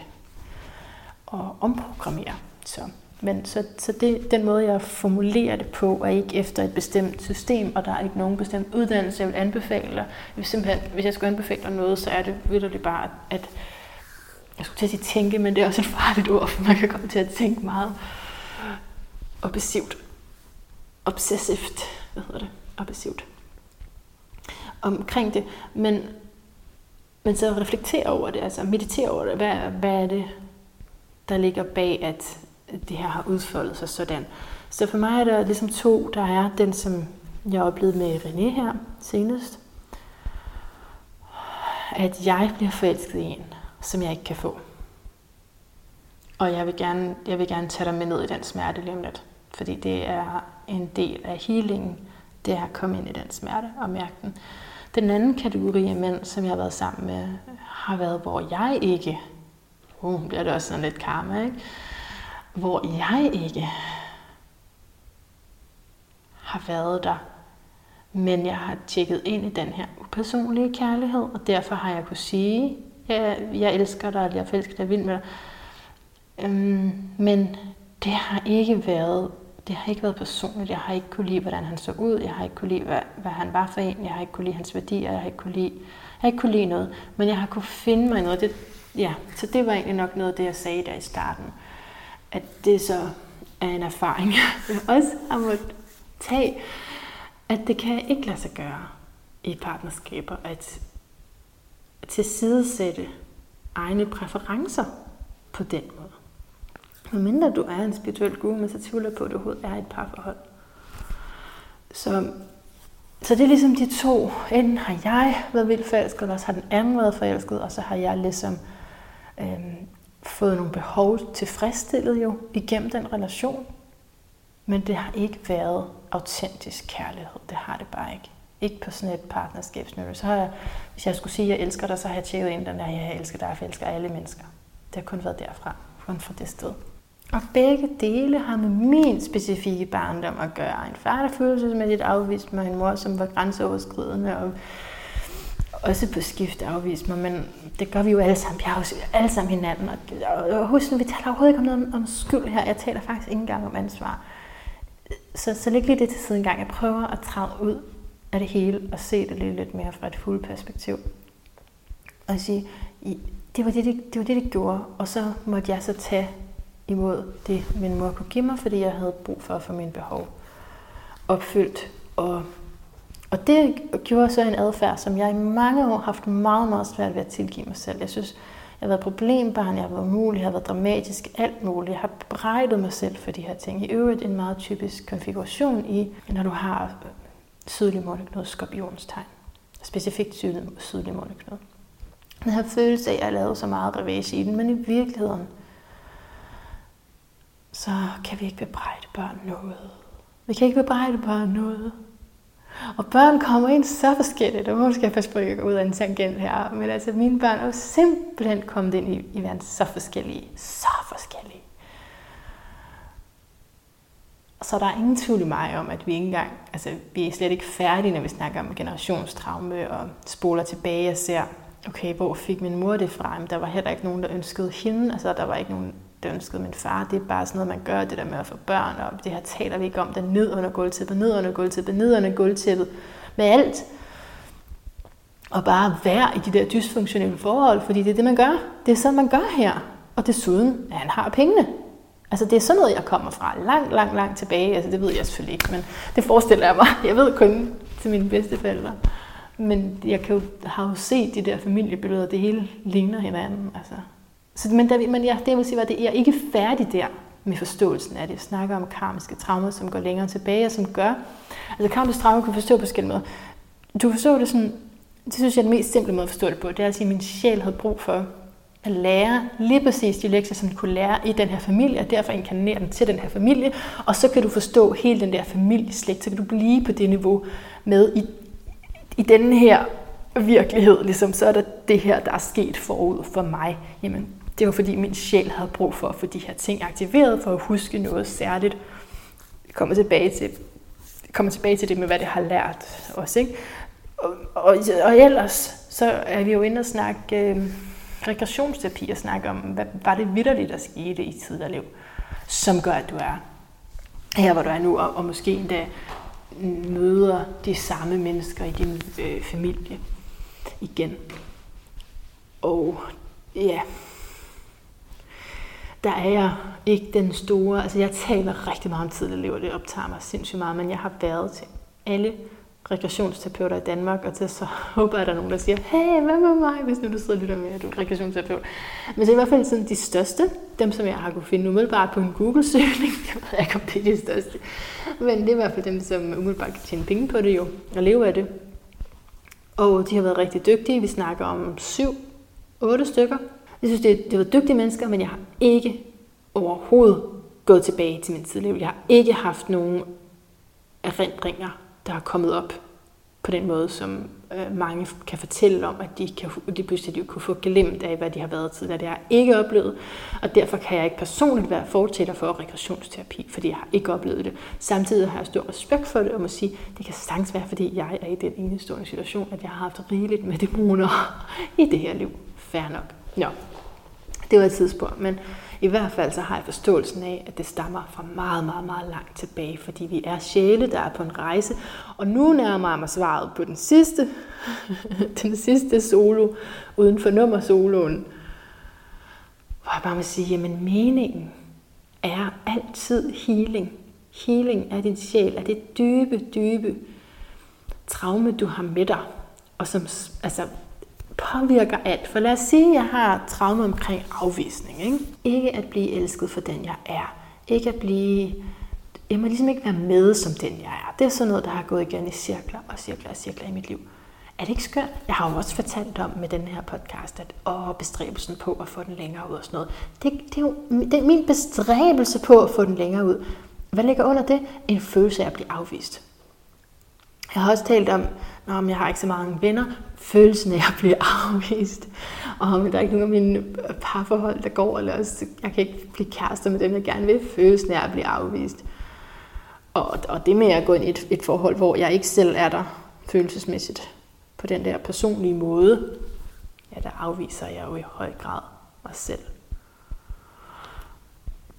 og omprogrammere. Så, men så, så det, den måde, jeg formulerer det på, er ikke efter et bestemt system, og der er ikke nogen bestemt uddannelse, jeg vil anbefale dig. Hvis, simpelthen, hvis jeg skulle anbefale dig noget, så er det det bare, at jeg skulle til at sige tænke, men det er også et farligt ord, for man kan komme til at tænke meget obsessivt. Obsessivt, hvad hedder det? Obsessivt omkring det, men, men så reflektere over det, altså meditere over det. Hvad, hvad er det, der ligger bag, at det her har udfoldet sig sådan? Så for mig er der ligesom to. Der er den, som jeg oplevede med René her senest. At jeg bliver forelsket i en, som jeg ikke kan få. Og jeg vil gerne, jeg vil gerne tage dig med ned i den smerte lige om lidt. Fordi det er en del af healingen, det er at komme ind i den smerte og mærke den. Den anden kategori af mænd, som jeg har været sammen med, har været, hvor jeg ikke, uh, bliver det også sådan lidt karma, ikke? Hvor jeg ikke har været der, men jeg har tjekket ind i den her upersonlige kærlighed, og derfor har jeg kunne sige, ja, jeg elsker dig, eller jeg forelsker dig vildt med dig. Øhm, men det har ikke været det har ikke været personligt. Jeg har ikke kunne lide, hvordan han så ud. Jeg har ikke kunne lide, hvad, hvad han var for en. Jeg har ikke kunne lide hans værdier. Jeg har ikke kunne lide, jeg har ikke kunne lide noget, men jeg har kunne finde mig noget. Det, ja, så det var egentlig nok noget af det, jeg sagde der i starten. At det så er en erfaring, jeg også har måttet tage, at det kan ikke lade sig gøre i partnerskaber, at tilsidesætte egne præferencer på den måde. Medmindre du er en spirituel guru, men så tvivler på, at du overhovedet er et parforhold. Så, så det er ligesom de to. Enten har jeg været vildt forelsket, eller også har den anden været forelsket, og så har jeg ligesom øhm, fået nogle behov tilfredsstillet jo igennem den relation. Men det har ikke været autentisk kærlighed. Det har det bare ikke. Ikke på sådan et partnerskabsniveau. Så har jeg, hvis jeg skulle sige, at jeg elsker dig, så har jeg tjekket ind den der, jeg elsker dig, for jeg elsker alle mennesker. Det har kun været derfra, kun fra det sted. Og begge dele har med min specifikke barndom at gøre. En far, der følelsesmæssigt afviste mig, en mor, som var grænseoverskridende, og også på skift afvise mig, men det gør vi jo alle sammen. Vi har jo alle sammen hinanden. Og, og husk nu, vi taler overhovedet ikke om noget om skyld her. Jeg taler faktisk ikke engang om ansvar. Så, så læg lige det til siden gang. Jeg prøver at træde ud af det hele og se det lidt, lidt mere fra et fuldt perspektiv. Og sige, det var det, det, det var det, det gjorde. Og så måtte jeg så tage imod det, min mor kunne give mig, fordi jeg havde brug for at få mine behov opfyldt. Og, og det gjorde så en adfærd, som jeg i mange år har haft meget, meget svært ved at tilgive mig selv. Jeg synes, jeg har været problembarn, jeg har været umulig, jeg har været dramatisk, alt muligt. Jeg har brejdet mig selv for de her ting. I øvrigt en meget typisk konfiguration i, når du har sydlig måneknude, skorpionstegn. Specifikt sydlig, sydlig måneknude. Jeg her følelse af, at jeg lavede så meget revage i den, men i virkeligheden, så kan vi ikke bebrejde børn noget. Vi kan ikke bebrejde børn noget. Og børn kommer ind så forskelligt, og måske jeg passe på, at jeg går ud af en tangent her, men altså mine børn er jo simpelthen kommet ind i, i verden så forskellige. Så forskellige. Så der er ingen tvivl i mig om, at vi ikke engang, altså vi er slet ikke færdige, når vi snakker om generationstraume og spoler tilbage og ser, okay, hvor fik min mor det fra? Men der var heller ikke nogen, der ønskede hende. Altså der var ikke nogen, det ønskede min far. Det er bare sådan noget, man gør, det der med at få børn, og det her taler vi ikke om, det ned under gulvtæppet, ned under gulvtæppet, ned under gulvtæppet, med alt. Og bare være i de der dysfunktionelle forhold, fordi det er det, man gør. Det er sådan, man gør her. Og desuden, at han har pengene. Altså det er sådan noget, jeg kommer fra langt, langt, langt tilbage. Altså det ved jeg selvfølgelig ikke, men det forestiller jeg mig. Jeg ved kun til mine bedsteforældre. Men jeg kan jo, har jo set de der familiebilleder, det hele ligner hinanden. Altså. Så, men, der, men jeg, det jeg vil sige, var, at jeg er ikke færdig der med forståelsen af det. Jeg snakker om karmiske traumer, som går længere tilbage, og som gør... Altså karmiske traumer kan forstå på forskellige måder. Du forstår det sådan... Det synes jeg er den mest simple måde at forstå det på. Det er at sige, at min sjæl havde brug for at lære lige præcis de lektier, som du kunne lære i den her familie, og derfor inkarnere den til den her familie, og så kan du forstå hele den der familieslægt, så kan du blive på det niveau med i, i den her virkelighed, ligesom, så er der det her, der er sket forud for mig. Jamen, det var fordi min sjæl havde brug for at få de her ting aktiveret, for at huske noget særligt. Jeg kommer tilbage til, jeg kommer tilbage til det med, hvad det har lært os. Ikke? Og, og, og ellers, så er vi jo inde og snakke øh, regressionsterapi og snakke om, hvad var det vidderligt, der skete i tidligere liv, som gør, at du er her, hvor du er nu, og, og måske endda møder de samme mennesker i din øh, familie igen. Og ja, der er jeg ikke den store, altså jeg taler rigtig meget om tidligere liv, og det optager mig sindssygt meget, men jeg har været til alle regressionsterapeuter i Danmark, og til så håber jeg, at der er nogen, der siger, hey, hvad med mig, hvis nu du sidder og lytter med, at du er regressionsterapeut. Men så i hvert fald sådan de største, dem som jeg har kunne finde umiddelbart på en Google-søgning, jeg ved ikke, om det er de største, men det er i hvert fald dem, som umiddelbart kan tjene penge på det jo, og leve af det. Og de har været rigtig dygtige, vi snakker om syv, otte stykker. Jeg synes, det, det var dygtige mennesker, men jeg har ikke overhovedet gået tilbage til min tidligere Jeg har ikke haft nogen erindringer der er kommet op på den måde, som øh, mange kan fortælle om, at de, kan, de pludselig de kunne få glemt af, hvad de har været tidligere. Det har jeg ikke oplevet, og derfor kan jeg ikke personligt være fortæller for regressionsterapi, fordi jeg har ikke oplevet det. Samtidig har jeg stor respekt for det, og må sige, det kan sagtens være, fordi jeg er i den enestående situation, at jeg har haft rigeligt med dæmoner i det her liv. Fair nok. Nå, det var et tidspunkt, men I hvert fald så har jeg forståelsen af, at det stammer fra meget, meget, meget langt tilbage, fordi vi er sjæle, der er på en rejse. Og nu nærmer jeg mig svaret på den sidste, den sidste solo, uden for nummer soloen, hvor jeg bare må sige, jamen meningen er altid healing. Healing af din sjæl, af det dybe, dybe traume, du har med dig, og som altså, påvirker alt. For lad os sige, at jeg har traume omkring afvisning. Ikke? ikke at blive elsket for den, jeg er. Ikke at blive... Jeg må ligesom ikke være med som den, jeg er. Det er sådan noget, der har gået igen i cirkler og cirkler og cirkler i mit liv. Er det ikke skørt? Jeg har jo også fortalt om med den her podcast, at åh, bestræbelsen på at få den længere ud og sådan noget. Det, det, er jo det er min bestræbelse på at få den længere ud. Hvad ligger under det? En følelse af at blive afvist. Jeg har også talt om, at jeg har ikke så mange venner, følelsen af at blive afvist, og om der er ikke nogen af mine parforhold, der går, eller også, jeg kan ikke blive kærester med dem, jeg gerne vil, følelsen af at blive afvist. Og, og det med at gå ind i et, et forhold, hvor jeg ikke selv er der følelsesmæssigt, på den der personlige måde, ja, der afviser jeg jo i høj grad mig selv.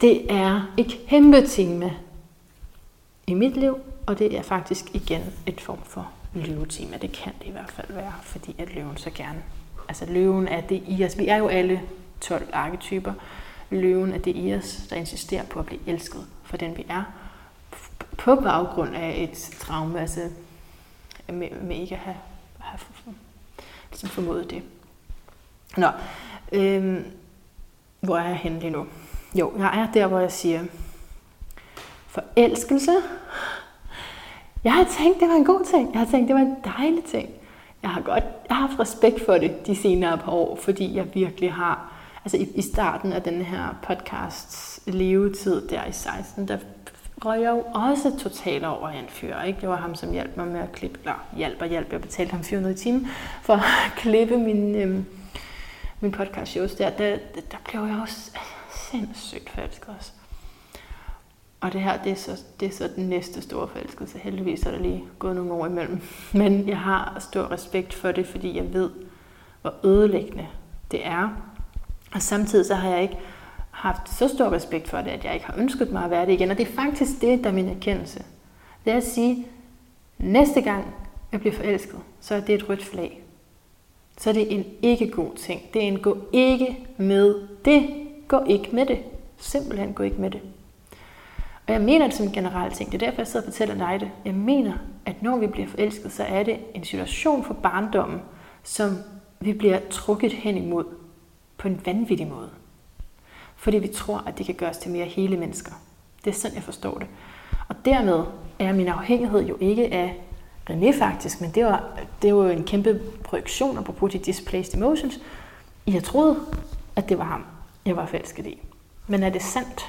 Det er et kæmpe tema i mit liv, og det er faktisk igen et form for løvetema. Det kan det i hvert fald være, fordi at løven så gerne... Altså løven er det i os. Vi er jo alle 12 arketyper. Løven er det i os, der insisterer på at blive elsket for den vi er. På baggrund af et traume, altså med, med ikke at have, have ligesom formået det. Nå, øhm, hvor er jeg henne lige nu? Jo, jeg er der, hvor jeg siger, forelskelse jeg har tænkt, det var en god ting. Jeg har tænkt, det var en dejlig ting. Jeg har godt jeg har haft respekt for det de senere par år, fordi jeg virkelig har, altså i, i starten af den her podcasts levetid der i 16, der røg jeg jo også totalt over en fyr. Ikke? Det var ham, som hjalp mig med at klippe, eller hjælp og hjælp, jeg betalte ham 400 timer for at klippe min, øhm, min podcast shows der. Der, der blev jeg også sindssygt falsk også. Og det her, det er, så, det er så den næste store forelskelse. Heldigvis er der lige gået nogle år imellem. Men jeg har stor respekt for det, fordi jeg ved, hvor ødelæggende det er. Og samtidig så har jeg ikke haft så stor respekt for det, at jeg ikke har ønsket mig at være det igen. Og det er faktisk det, der er min erkendelse. Det er at sige, næste gang jeg bliver forelsket, så er det et rødt flag. Så er det en ikke god ting. Det er en gå ikke med det. Gå ikke med det. Simpelthen gå ikke med det. Og jeg mener det som en generel ting. Det er derfor, jeg sidder og fortæller dig det. Jeg mener, at når vi bliver forelsket, så er det en situation for barndommen, som vi bliver trukket hen imod på en vanvittig måde. Fordi vi tror, at det kan gøres til mere hele mennesker. Det er sådan, jeg forstår det. Og dermed er min afhængighed jo ikke af René faktisk, men det var, det var jo en kæmpe projektion på de displaced emotions. Jeg troede, at det var ham, jeg var forelsket i. Men er det sandt?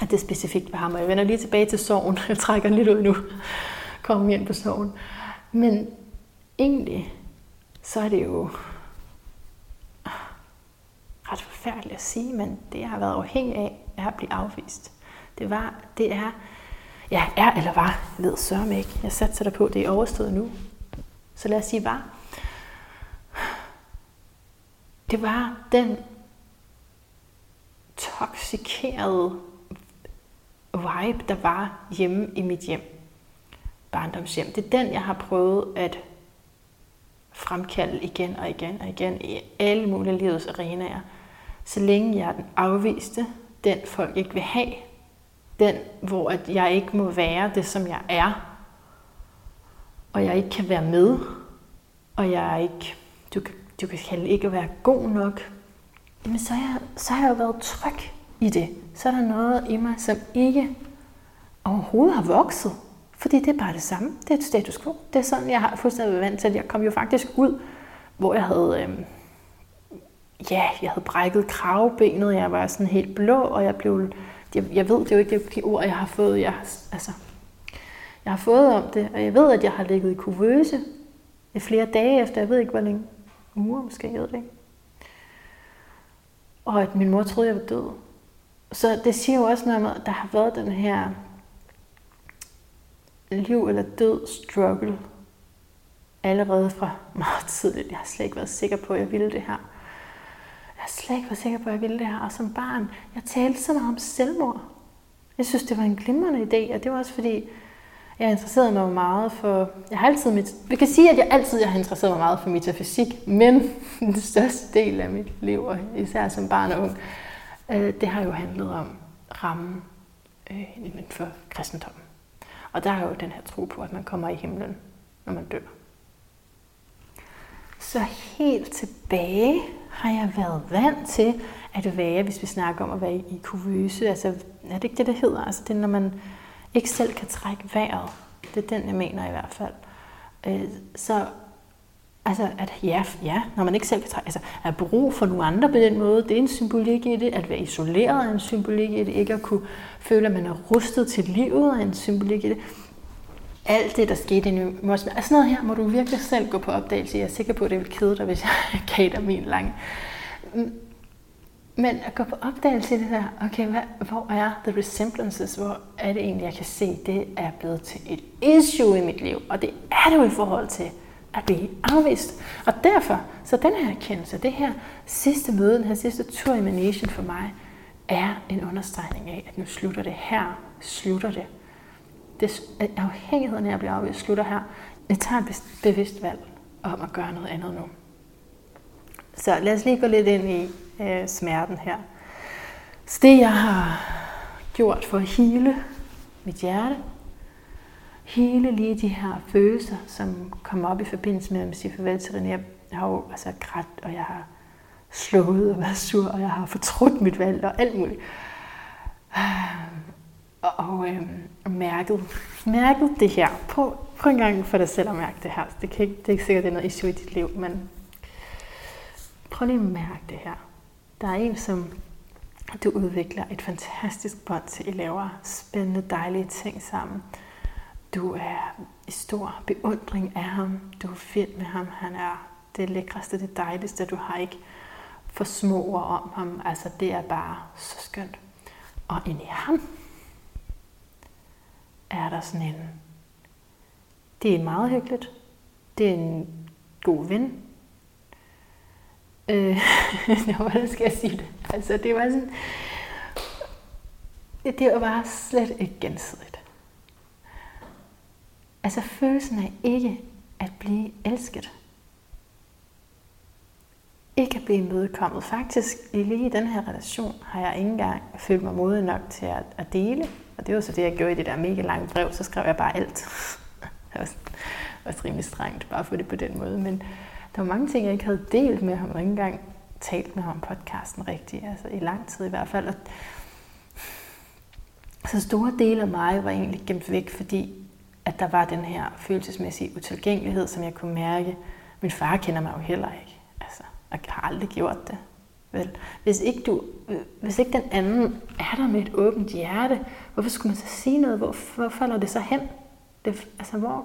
At det specifikt var ham. Og jeg vender lige tilbage til sorgen. Jeg trækker lidt ud nu. Kommer ind på sorgen. Men egentlig, så er det jo ret forfærdeligt at sige, men det jeg har været afhængig af, er at blive afvist. Det var, det er, ja, er eller var, jeg ved sørme ikke. Jeg satte dig på, det er overstået nu. Så lad os sige var. Det var den toksikerede vibe, der var hjemme i mit hjem. Barndomshjem. Det er den, jeg har prøvet at fremkalde igen og igen og igen i alle mulige livets arenaer. Så længe jeg er den afviste, den folk ikke vil have, den, hvor at jeg ikke må være det, som jeg er, og jeg ikke kan være med, og jeg er ikke, du, du kan ikke være god nok, men så har, jeg, så har jeg jo været tryg i det, så er der noget i mig, som ikke overhovedet har vokset. Fordi det er bare det samme. Det er et status quo. Det er sådan, jeg har fuldstændig været vant til. Jeg kom jo faktisk ud, hvor jeg havde, Øh, ja, jeg havde brækket kravbenet. Jeg var sådan helt blå, og jeg blev, jeg, jeg ved, det er jo ikke de ord, jeg har fået. Jeg, altså, jeg har fået om det, og jeg ved, at jeg har ligget i kuvøse i flere dage efter, jeg ved ikke, hvor længe, uger måske, jeg ved det ikke. Og at min mor troede, jeg var død. Så det siger jo også noget med, at der har været den her liv eller død struggle allerede fra meget tidligt. Jeg har slet ikke været sikker på, at jeg ville det her. Jeg har slet ikke været sikker på, at jeg ville det her. Og som barn, jeg talte så meget om selvmord. Jeg synes, det var en glimrende idé, og det var også fordi, jeg interesserede mig meget for... Jeg har altid mit, vi kan sige, at jeg altid har interesseret mig meget for metafysik, men den største del af mit liv, og især som barn og ung, øh, det har jo handlet om rammen øh, inden for kristendommen. Og der er jo den her tro på, at man kommer i himlen, når man dør. Så helt tilbage har jeg været vant til at være, hvis vi snakker om at være i kuvøse, altså er det ikke det, det hedder? Altså det er, når man ikke selv kan trække vejret. Det er den, jeg mener i hvert fald. Øh, så altså, at ja, ja, når man ikke selv kan trække, altså at brug for nogle andre på den måde, det er en symbolik i det. At være isoleret er en symbolik i det. Ikke at kunne føle, at man er rustet til livet er en symbolik i det. Alt det, der skete i New Altså sådan noget her må du virkelig selv gå på opdagelse. Jeg er sikker på, at det vil kede dig, hvis jeg gav dig min lange mm. men at gå på opdagelse i det der, okay, hvad, hvor er the resemblances? Hvor er det egentlig, jeg kan se, det er blevet til et issue i mit liv. Og det er det jo i forhold til at blive afvist. Og derfor, så den her erkendelse, det her sidste møde, den her sidste tur i Manation for mig, er en understregning af, at nu slutter det her. Slutter det. det afhængigheden af at blive afvist slutter her. Jeg tager et bevidst valg om at gøre noget andet nu. Så lad os lige gå lidt ind i øh, smerten her. Så det, jeg har gjort for at hele mit hjerte, hele lige de her følelser, som kommer op i forbindelse med at sige farvel til René. Jeg har jo altså grædt, og jeg har slået og været sur, og jeg har fortrudt mit valg og alt muligt. Og, og øh, mærket, mærket det her. Prøv, prøv en gang for dig selv at mærke det her. Det, kan ikke, det er ikke sikkert, det er noget issue i dit liv, men prøv lige at mærke det her. Der er en, som du udvikler et fantastisk bånd til. I laver spændende, dejlige ting sammen. Du er i stor beundring af ham. Du er fed med ham. Han er det lækreste, det dejligste. Du har ikke for små ord om ham. Altså, det er bare så skønt. Og inde i ham er der sådan en... Det er meget hyggeligt. Det er en god ven. Øh, hvordan skal jeg sige det? Altså, det var sådan... Det, det var bare slet ikke gensidigt. Altså, følelsen af ikke at blive elsket. Ikke at blive imødekommet. Faktisk, i lige den her relation, har jeg ikke engang følt mig modig nok til at, at dele. Og det var så det, jeg gjorde i det der mega lange brev. Så skrev jeg bare alt. det var også rimelig strengt, bare for det på den måde. Men, der var mange ting, jeg ikke havde delt med ham, og ikke engang talt med ham om podcasten rigtigt, altså i lang tid i hvert fald. Og så store dele af mig var egentlig gemt væk, fordi at der var den her følelsesmæssige utilgængelighed, som jeg kunne mærke. Min far kender mig jo heller ikke, altså, og har aldrig gjort det. Vel, hvis ikke, du, øh, hvis ikke den anden er der med et åbent hjerte, hvorfor skulle man så sige noget? Hvor, hvor falder det så hen? Det, altså, hvor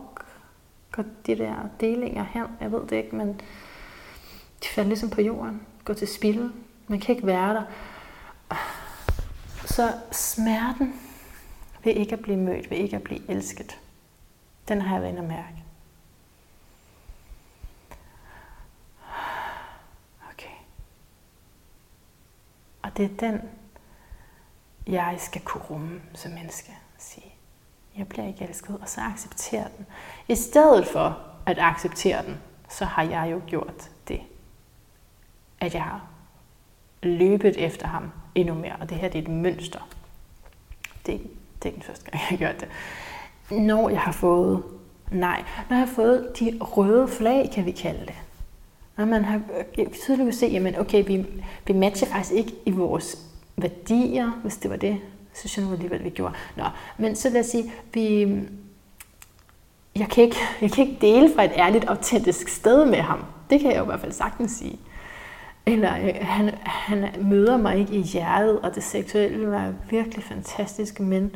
går de der delinger hen? Jeg ved det ikke, men de falder ligesom på jorden. Går til spil. Man kan ikke være der. Så smerten ved ikke at blive mødt, ved ikke at blive elsket, den har jeg været at mærke. Okay. Og det er den, jeg skal kunne rumme som menneske. Sige, jeg bliver ikke elsket, og så acceptere den. I stedet for at acceptere den, så har jeg jo gjort det, at jeg har løbet efter ham endnu mere. Og det her det er et mønster. Det det er den første gang, jeg har gjort det. Når jeg har fået nej, når jeg har fået de røde flag, kan vi kalde det. Når man har øh, tydeligt kunne se, at okay, vi, vi matcher faktisk ikke i vores værdier, hvis det var det, så synes jeg nu alligevel, vi gjorde. Nå, men så lad os sige, vi, jeg, kan ikke, jeg kan ikke dele fra et ærligt, autentisk sted med ham. Det kan jeg jo i hvert fald sagtens sige. Eller øh, han, han møder mig ikke i hjertet, og det seksuelle var virkelig fantastisk, men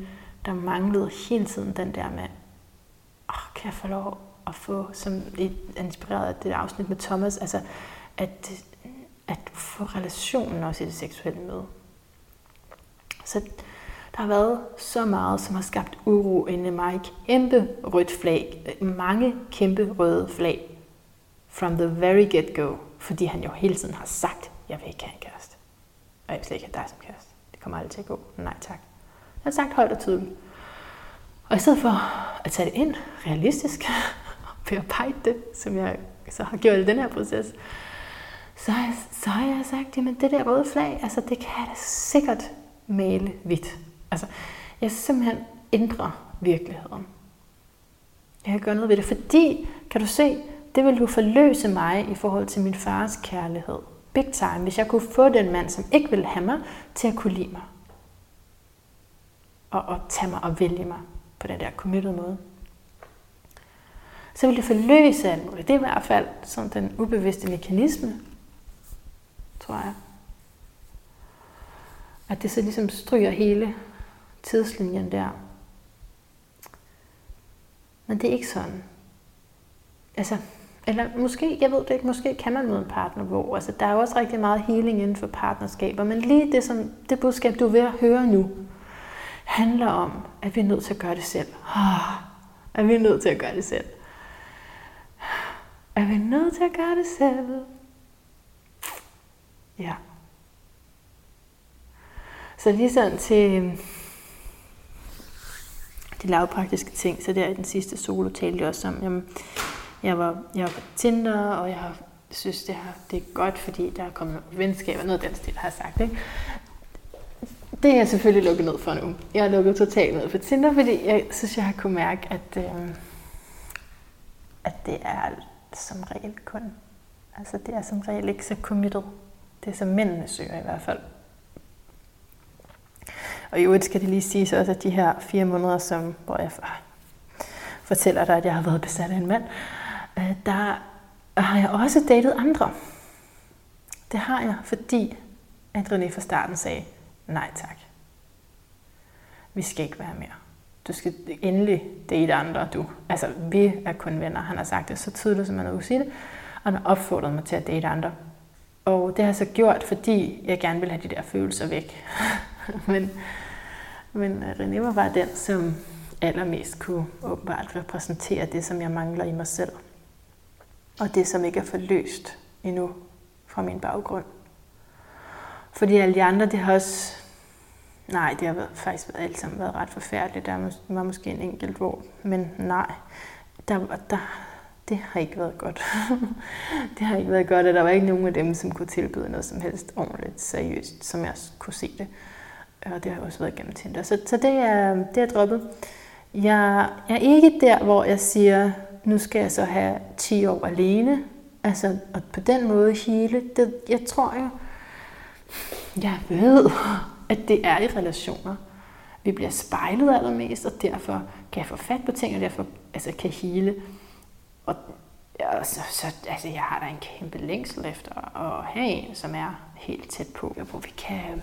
der manglede hele tiden den der med, oh, kan jeg få lov at få, som inspireret af det afsnit med Thomas, altså at, at få relationen også i det seksuelle møde. Så der har været så meget, som har skabt uro inde i mig. Kæmpe rødt flag. Mange kæmpe røde flag. From the very get-go. Fordi han jo hele tiden har sagt, jeg vil ikke have en kæreste. Og jeg vil slet ikke have dig som kæreste. Det kommer aldrig til at gå. Nej tak. Han sagt højt og tydeligt. Og i stedet for at tage det ind realistisk, og bearbejde det, som jeg så har gjort i den her proces, så har jeg, så har jeg sagt, jamen det der røde flag, altså det kan jeg da sikkert male hvidt. Altså, jeg simpelthen ændre virkeligheden. Jeg kan gøre noget ved det, fordi, kan du se, det vil du forløse mig i forhold til min fars kærlighed. Big time, hvis jeg kunne få den mand, som ikke ville have mig, til at kunne lide mig. Og, og tage mig og vælge mig på den der committed måde. Så vil det forløse alt muligt. Det er i hvert fald sådan den ubevidste mekanisme, tror jeg. At det så ligesom stryger hele tidslinjen der. Men det er ikke sådan. Altså, eller måske, jeg ved det ikke, måske kan man møde en partner, hvor altså, der er jo også rigtig meget healing inden for partnerskaber, men lige det, som, det budskab, du er ved at høre nu, handler om, at vi er nødt til at gøre det selv. Ah, at vi er nødt til at gøre det selv. At vi nødt til at gøre det selv? Ja. Så lige sådan til øhm, de lavpraktiske ting, så der i den sidste solo talte jeg også om, jamen, jeg var, jeg var på Tinder, og jeg har, synes, det, har, det er godt, fordi der er kommet nogle venskaber, noget af den stil, har jeg sagt. Ikke? Det er jeg selvfølgelig lukket ned for nu. Jeg har lukket totalt ned for Tinder, fordi jeg synes, jeg har kunnet mærke, at, øh, at det er som regel kun, altså det er som regel ikke så committed. Det er som mændene søger i hvert fald. Og i øvrigt skal det lige siges også, at de her fire måneder, som, hvor jeg fortæller dig, at jeg har været besat af en mand, øh, der har jeg også datet andre. Det har jeg, fordi at René fra starten sagde, nej tak. Vi skal ikke være mere. Du skal endelig date andre, du. Altså, vi er kun venner. Han har sagt det så tydeligt, som man har sige det. Og han har opfordret mig til at date andre. Og det har jeg så gjort, fordi jeg gerne vil have de der følelser væk. men, men øh, René var bare den, som allermest kunne åbenbart repræsentere det, som jeg mangler i mig selv. Og det, som ikke er forløst endnu fra min baggrund. Fordi alle de andre, det har også... Nej, det har været, faktisk været, alt sammen været ret forfærdeligt. Der var måske en enkelt hvor, men nej, der, der, det har ikke været godt. det har ikke været godt, og der var ikke nogen af dem, som kunne tilbyde noget som helst ordentligt, seriøst, som jeg kunne se det. Og det har også været gennem Tinder. Så, så det, er, det er droppet. Jeg er ikke der, hvor jeg siger, nu skal jeg så have 10 år alene. Altså, og på den måde hele. Det, jeg tror jo, jeg ved, at det er i relationer. Vi bliver spejlet allermest, og derfor kan jeg få fat på ting, og derfor altså, kan hele. Og og så, så, altså, jeg har da en kæmpe længsel efter at have en, som er helt tæt på, hvor vi kan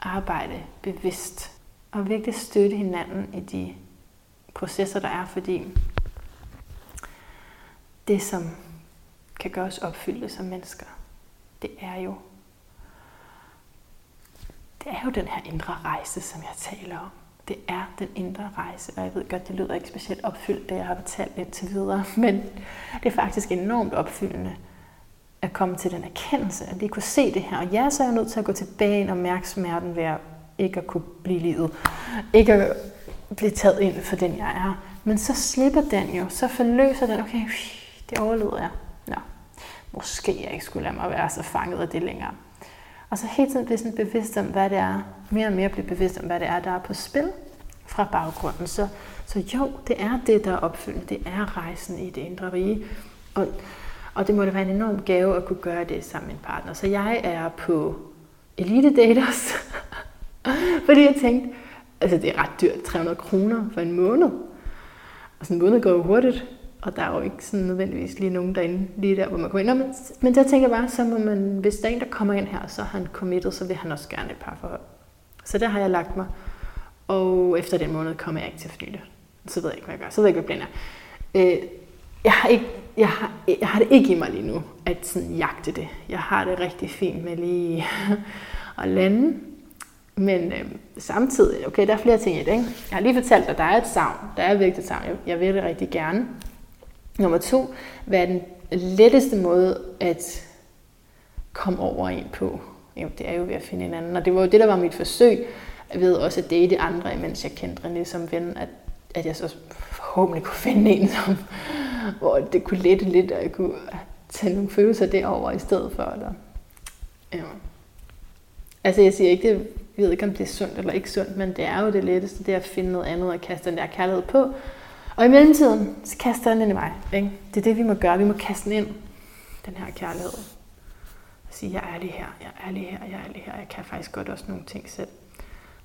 arbejde bevidst og virkelig støtte hinanden i de processer, der er, fordi det, som kan gøre os opfyldte som mennesker, det er jo det er jo den her indre rejse, som jeg taler om. Det er den indre rejse, og jeg ved godt, det lyder ikke specielt opfyldt, det jeg har fortalt indtil videre, men det er faktisk enormt opfyldende at komme til den erkendelse, at lige kunne se det her. Og ja, så er jeg nødt til at gå tilbage og mærke smerten ved at ikke at kunne blive livet. Ikke at blive taget ind for den, jeg er. Men så slipper den jo, så forløser den, okay, det overlevede jeg. Nå, måske jeg ikke skulle lade mig være så fanget af det længere. Og så hele tiden blive sådan bevidst om, hvad det er, mere og mere blive bevidst om, hvad det er, der er på spil fra baggrunden. Så, så jo, det er det, der er opfyldt. Det er rejsen i det indre rige. Og, og det må da være en enorm gave at kunne gøre det sammen med en partner. Så jeg er på Elite Daters, fordi jeg tænkte, altså det er ret dyrt, 300 kroner for en måned. Og sådan en måned går jo hurtigt, og der er jo ikke sådan nødvendigvis lige nogen derinde, lige der, hvor man kommer ind. men, men der tænker jeg bare, så må man, hvis der er en, der kommer ind her, så har han committed, så vil han også gerne et par forhold. Så der har jeg lagt mig. Og efter den måned kommer jeg ikke til at forny det. Så ved jeg ikke, hvad jeg gør. Så ved jeg ikke, hvad planen er. Øh, jeg har, ikke, jeg, har, jeg har det ikke i mig lige nu, at sådan jagte det. Jeg har det rigtig fint med lige at lande. Men øh, samtidig, okay, der er flere ting i det. Ikke? Jeg har lige fortalt dig, at der er et savn. Der er virkelig et savn. Jeg, jeg vil det rigtig gerne. Nummer to, hvad er den letteste måde at komme over en på. Jo, det er jo ved at finde hinanden. Og det var jo det, der var mit forsøg. Jeg ved også at date andre, mens jeg kendte René som ven, at, at jeg så forhåbentlig kunne finde en, som, hvor det kunne lette lidt, og jeg kunne tage nogle følelser derover i stedet for. Eller, ja. Altså jeg siger ikke, det, jeg ved ikke, om det er sundt eller ikke sundt, men det er jo det letteste, det er at finde noget andet og kaste den der kærlighed på. Og i mellemtiden, så kaster den ind i mig. Ikke? Det er det, vi må gøre. Vi må kaste den ind, den her kærlighed. Og sige, jeg er lige her, jeg er lige her, jeg er lige her. Jeg kan faktisk godt også nogle ting selv.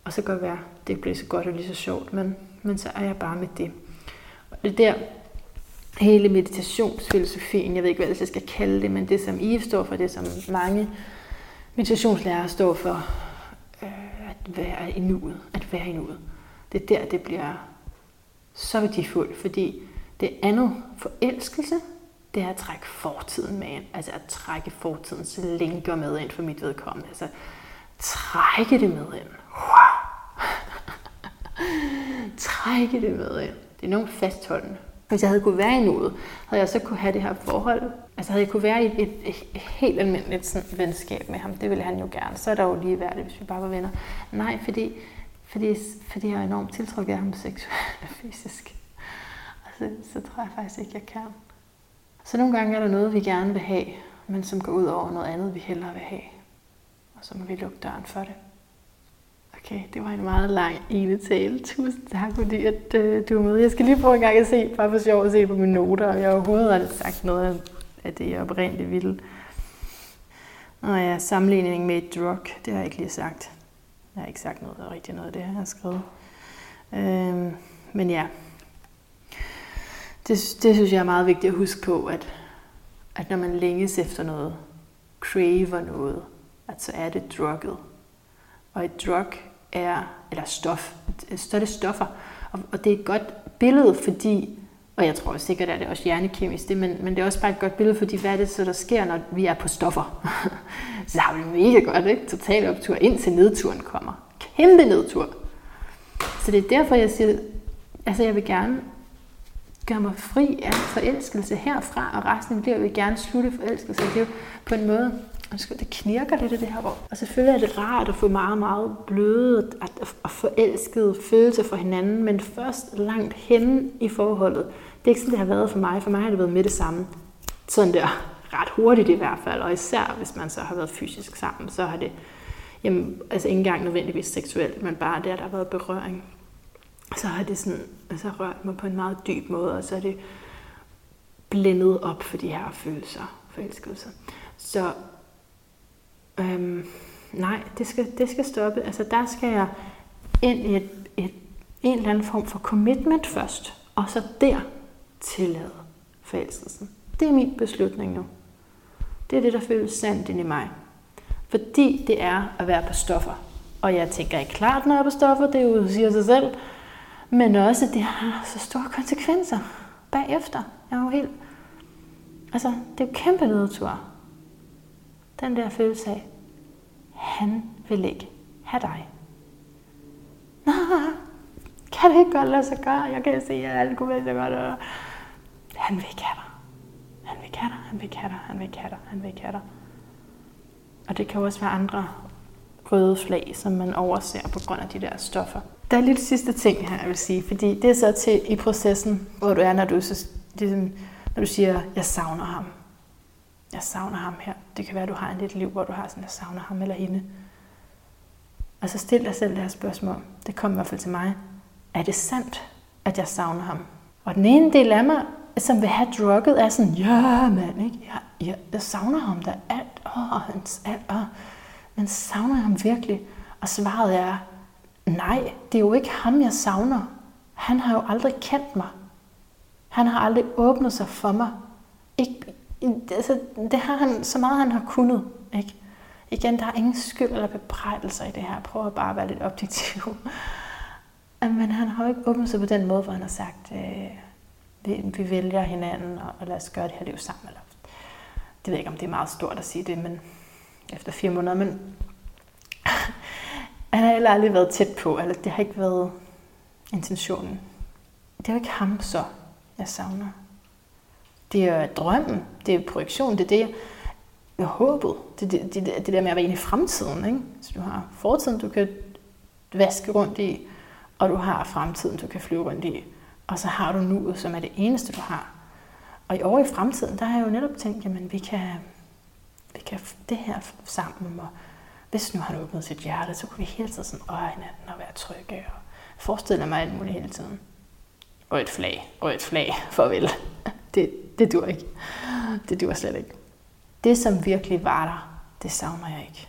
Og så kan det være, det bliver så godt og lige så sjovt, men, men så er jeg bare med det. Og det der, hele meditationsfilosofien, jeg ved ikke, hvad jeg skal kalde det, men det som I står for, det som mange meditationslærere står for, øh, at være i nuet, at være i nuet. Det er der, det bliver så værdifuld, fordi det andet, forelskelse, det er at trække fortiden med ind. Altså at trække fortidens linker med ind for mit vedkommende. Altså trække det med ind. Wow. trække det med ind. Det er nogen fastholdende. Hvis jeg havde kunne være i nuet, havde jeg så kunne have det her forhold. Altså havde jeg kunne være i et, et, et helt almindeligt sådan, venskab med ham. Det ville han jo gerne. Så er der jo lige værd hvis vi bare var venner. Nej, fordi, fordi, fordi jeg er enormt tiltrukket af ham seksuelt og fysisk. Og så, så tror jeg faktisk ikke, jeg kan. Så nogle gange er der noget, vi gerne vil have, men som går ud over noget andet, vi hellere vil have. Og så må vi lukke døren for det. Okay, det var en meget lang ene tale. Tusind tak, fordi at, øh, du er med. Jeg skal lige prøve en gang at se, bare for sjov at se på mine noter, om jeg overhovedet har sagt noget af det, jeg oprindeligt ville. Og ja, sammenligning med et drug, det har jeg ikke lige sagt. Jeg har ikke sagt noget der rigtig noget af det, jeg har skrevet. Øhm, men ja, det, det synes jeg er meget vigtigt at huske på, at, at når man længes efter noget, craver noget, at så er det drugget. Og et drug er, eller stof, så er det stoffer. Og, og det er et godt billede, fordi, og jeg tror sikkert, at det er også hjernekemisk, det, men, men det er også bare et godt billede, fordi hvad er det så, der sker, når vi er på stoffer? så har vi det mega godt, ikke? Total optur, indtil nedturen kommer. Kæmpe nedtur. Så det er derfor, jeg siger, altså jeg vil gerne gøre mig fri af forelskelse herfra, og resten af mit liv vil gerne slutte forelskelse. Det er jo på en måde, det knirker lidt i det her rum. Og selvfølgelig er det rart at få meget, meget bløde og forelskede følelser for hinanden, men først langt hen i forholdet. Det er ikke sådan, det har været for mig. For mig har det været med det samme. Sådan der ret hurtigt i hvert fald, og især hvis man så har været fysisk sammen, så har det, jamen, altså ikke engang nødvendigvis seksuelt, men bare det, at der har været berøring så har det sådan, altså rørt mig på en meget dyb måde, og så er det blændet op for de her følelser, forelskelser. Så øhm, nej, det skal, det skal stoppe. Altså der skal jeg ind i et, et, en eller anden form for commitment først, og så der tillade forelskelsen. Det er min beslutning nu. Det er det, der føles sandt ind i mig. Fordi det er at være på stoffer. Og jeg tænker ikke klart, når jeg er på stoffer, det jo siger sig selv. Men også, det har så store konsekvenser bagefter. Jeg er jo helt... Altså, det er jo kæmpe nedtur. Den der følelse af, han vil ikke have dig. Nå, kan det ikke godt lade sig gøre? Jeg kan se, at alle kunne være godt. Og han vil ikke have dig. Han vil ikke have dig, han vil ikke have dig, han vil ikke have dig, han vil ikke have dig. Og det kan også være andre røde flag, som man overser på grund af de der stoffer. Der er lidt sidste ting her, jeg vil sige, fordi det er så til i processen, hvor du er, når du, så, ligesom, når du siger, jeg savner ham. Jeg savner ham her. Det kan være, at du har en lidt liv, hvor du har sådan, jeg savner ham eller hende. Og så stil dig selv det her spørgsmål. Det kommer i hvert fald til mig. Er det sandt, at jeg savner ham? Og den ene del af mig, som vil have drukket, er sådan, ja mand, ikke? Jeg, jeg, jeg savner ham der alt. og hans alt. Åh. Men savner jeg ham virkelig? Og svaret er, nej, det er jo ikke ham, jeg savner. Han har jo aldrig kendt mig. Han har aldrig åbnet sig for mig. Ikke, altså, det har han, så meget han har kunnet. Ikke? Igen, der er ingen skyld eller bebrejdelser i det her. Prøv at bare være lidt objektiv. Men han har jo ikke åbnet sig på den måde, hvor han har sagt, øh, vi, vi vælger hinanden, og, og lad os gøre det her liv sammen. Eller, det ved jeg ikke, om det er meget stort at sige det, men efter fire måneder, men han har heller aldrig været tæt på, eller det har ikke været intentionen. Det er jo ikke ham så, jeg savner. Det er drømmen, det er projektion, det er det, håbet. Det, det, det, det der med at være inde i fremtiden. Ikke? Så du har fortiden, du kan vaske rundt i, og du har fremtiden, du kan flyve rundt i. Og så har du nuet, som er det eneste, du har. Og i år i fremtiden, der har jeg jo netop tænkt, jamen vi kan, vi kan det her sammen, og hvis nu han åbnet sit hjerte, så kunne vi hele tiden sådan øjne og være trygge, og forestille mig alt muligt hele tiden. Og et flag, og et flag, farvel. Det, det dur ikke. Det dur slet ikke. Det, som virkelig var der, det savner jeg ikke.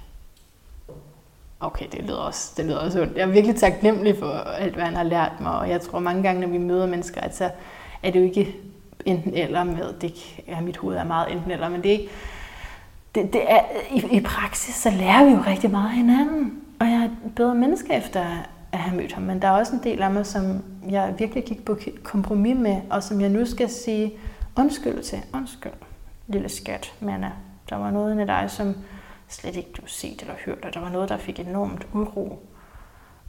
Okay, det lyder også, det lyder også ondt. Jeg er virkelig taknemmelig for alt, hvad han har lært mig, og jeg tror mange gange, når vi møder mennesker, at så er det jo ikke enten eller med, det ja, mit hoved er meget enten eller, men det er ikke, det, det er, i, i praksis, så lærer vi jo rigtig meget af hinanden. Og jeg er et bedre menneske efter at have mødt ham, men der er også en del af mig, som jeg virkelig gik på kompromis med, og som jeg nu skal sige undskyld til. Undskyld, lille skat, Manna. Der var noget i dig, som slet ikke du set eller hørt, og der var noget, der fik enormt uro.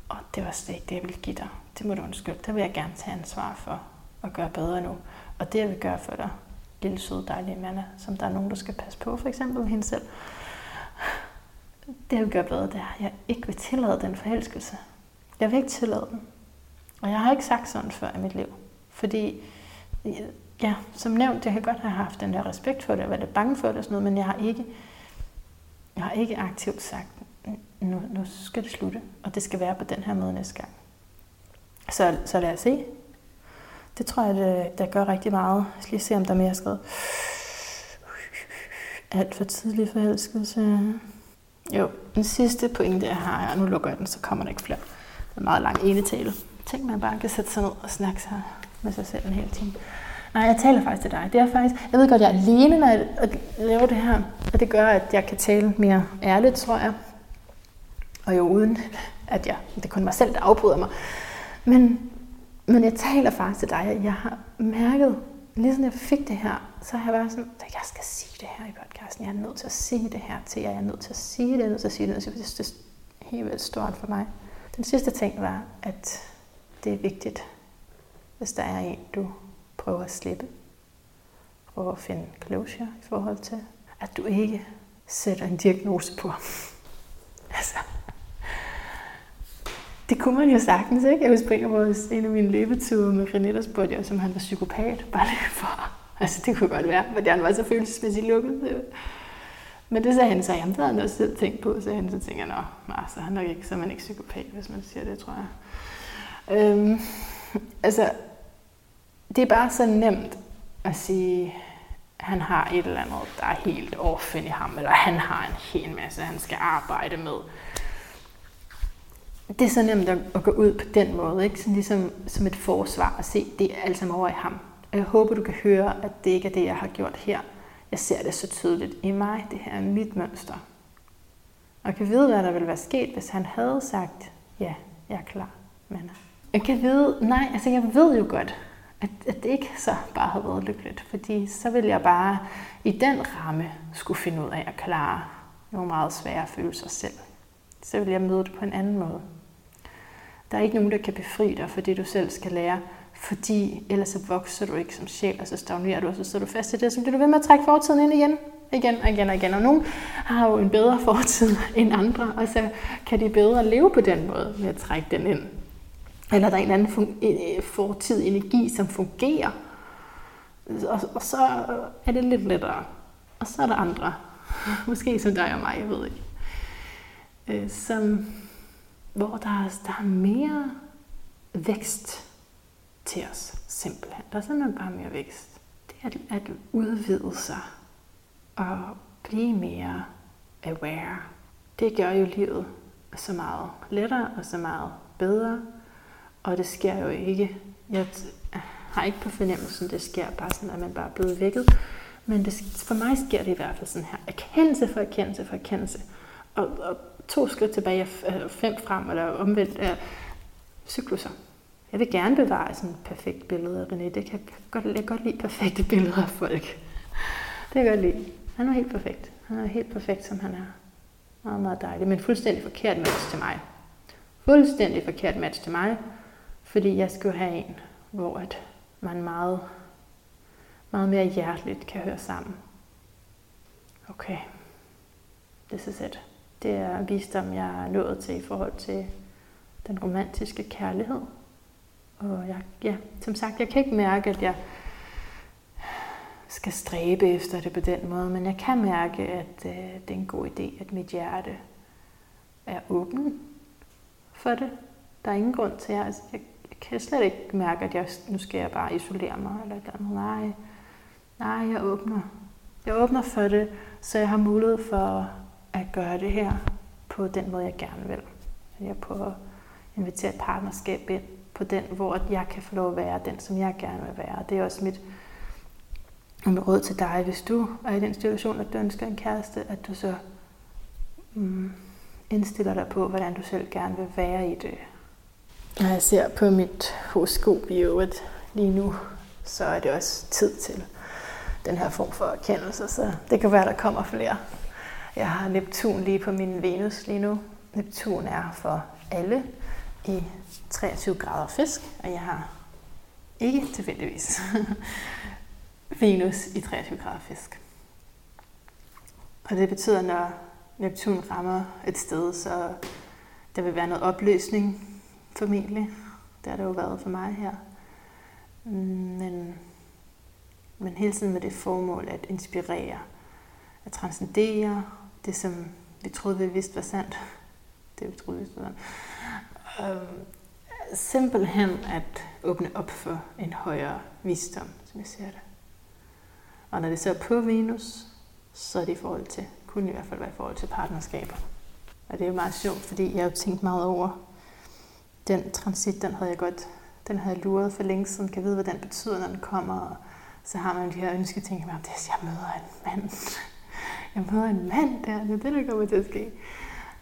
Og det var slet ikke det, jeg ville give dig. Det må du undskylde. Det vil jeg gerne tage ansvar for og gøre bedre nu. Og det, jeg vil gøre for dig, lille søde dejlige Manna, som der er nogen, der skal passe på, for eksempel hende selv. Det, jeg vil gøre bedre, det er, at jeg ikke vil tillade den forelskelse. Jeg vil ikke tillade den. Og jeg har ikke sagt sådan før i mit liv. Fordi, ja, som nævnt, jeg kan godt have haft den der respekt for det, og været lidt bange for det og sådan noget, men jeg har ikke, jeg har ikke aktivt sagt, nu, nu skal det slutte, og det skal være på den her måde næste gang. Så, så lad os se. Det tror jeg, det, der gør rigtig meget. Jeg skal lige se, om der er mere skrevet. Alt for tidlig forelskelse. Jo, den sidste pointe, jeg har, og nu lukker jeg den, så kommer der ikke flere. Det er en meget lang enetale. Tænk, man bare kan sætte sig ned og snakke sig med sig selv en hel time. Nej, jeg taler faktisk til dig. Det er faktisk, jeg ved godt, jeg er alene, når jeg laver det her. Og det gør, at jeg kan tale mere ærligt, tror jeg. Og jo uden, at jeg, det er kun mig selv, der afbryder mig. Men, men jeg taler faktisk til dig. Jeg har mærket, lige sådan jeg fik det her, så har jeg været sådan, at jeg skal sige det her i podcasten. Jeg er nødt til at sige det her til jer. Jeg er nødt til at sige det. Jeg er nødt til at sige det. Det er helt vildt stort for mig. Den sidste ting var, at det er vigtigt, hvis der er en, du prøver at slippe. Prøver at finde closure i forhold til, at du ikke sætter en diagnose på. altså, det kunne man jo sagtens, ikke? Jeg husker på en af, mine løbeture med René, der spurgte jeg, om han var psykopat. Bare lige for. Altså, det kunne godt være, fordi han var så følelsesmæssigt lukket. Men det sagde han så, jamen det havde han også selv tænkt på, så han så tænker nå, altså, så er han nok ikke, så er man ikke psykopat, hvis man siger det, tror jeg. Øhm, altså, det er bare så nemt at sige, han har et eller andet, der er helt off i ham, eller han har en hel masse, han skal arbejde med. Det er så nemt at, gå ud på den måde, ikke? Sådan ligesom som et forsvar at se det alt sammen over i ham. Og jeg håber, du kan høre, at det ikke er det, jeg har gjort her. Jeg ser det så tydeligt i mig. Det her er mit mønster. Og jeg kan vide, hvad der ville være sket, hvis han havde sagt, ja, jeg er klar, men jeg kan vide, nej, altså jeg ved jo godt, at, at det ikke så bare havde været lykkeligt, fordi så ville jeg bare i den ramme skulle finde ud af at klare nogle meget svære følelser selv. Så vil jeg møde det på en anden måde. Der er ikke nogen, der kan befri dig for det, du selv skal lære, fordi ellers så vokser du ikke som sjæl, og så stagnerer du, og så sidder du fast i det, som bliver du ved med at trække fortiden ind igen, igen og igen og igen. Og nogen har jo en bedre fortid end andre, og så kan de bedre leve på den måde med at trække den ind. Eller der er en anden øh, øh, fortid energi, som fungerer. Og, og så er det lidt lettere. Og så er der andre, måske som dig og mig, jeg ved ikke, øh, som, hvor der er, der er mere vækst til os, simpelthen. Der er simpelthen bare mere vækst. Det er at, at udvide sig og blive mere aware. Det gør jo livet så meget lettere og så meget bedre. Og det sker jo ikke. Jeg har ikke på fornemmelsen, det sker bare sådan, at man bare er blevet vækket. Men det, for mig sker det i hvert fald sådan her. Erkendelse for erkendelse for erkendelse. Og, og to skridt tilbage øh, fem frem, eller omvendt er cykluser. Jeg vil gerne bevare sådan et perfekt billede af René. Det kan jeg godt, jeg kan godt lide perfekte billeder af folk. Det kan jeg godt lide. Han er helt perfekt. Han er helt perfekt, som han er. Meget, meget dejlig. Men fuldstændig forkert match til mig. Fuldstændig forkert match til mig. Fordi jeg skulle have en, hvor at man meget, meget mere hjerteligt kan høre sammen. Okay, this is it. Det er visdom, jeg er nået til i forhold til den romantiske kærlighed. Og jeg, ja, som sagt, jeg kan ikke mærke, at jeg skal stræbe efter det på den måde, men jeg kan mærke, at øh, det er en god idé, at mit hjerte er åben for det. Der er ingen grund til, at altså, jeg, jeg kan slet ikke mærke, at jeg, nu skal jeg bare isolere mig eller noget. Nej, nej, jeg åbner. Jeg åbner for det, så jeg har mulighed for at gøre det her på den måde, jeg gerne vil. Jeg på at invitere et partnerskab ind på den, hvor jeg kan få lov at være den, som jeg gerne vil være. Det er også mit, mit råd til dig, hvis du er i den situation, at du ønsker en kæreste, at du så mm, indstiller dig på, hvordan du selv gerne vil være i det. Når jeg ser på mit horoskop i øvrigt lige nu, så er det også tid til den her form for erkendelse, så det kan være, der kommer flere. Jeg har Neptun lige på min Venus lige nu. Neptun er for alle i 23 grader fisk, og jeg har ikke tilfældigvis Venus i 23 grader fisk. Og det betyder, når Neptun rammer et sted, så der vil være noget opløsning formentlig. Det har det jo været for mig her. Mm, men, men hele tiden med det formål at inspirere, at transcendere det, som vi troede, vi vidste var sandt. Det vi troede, vi vidste var sandt. Øhm, simpelthen at åbne op for en højere visdom, som jeg ser det. Og når det så er på Venus, så er det i forhold til, kunne i hvert fald være i forhold til partnerskaber. Og det er jo meget sjovt, fordi jeg har jo tænkt meget over, den transit, den havde jeg godt, den havde jeg luret for længe siden, kan vide, hvad den betyder, når den kommer. Og så har man de her ønsketing, at det jeg møder en mand. Jeg møder en mand der, det er det, der kommer til at ske.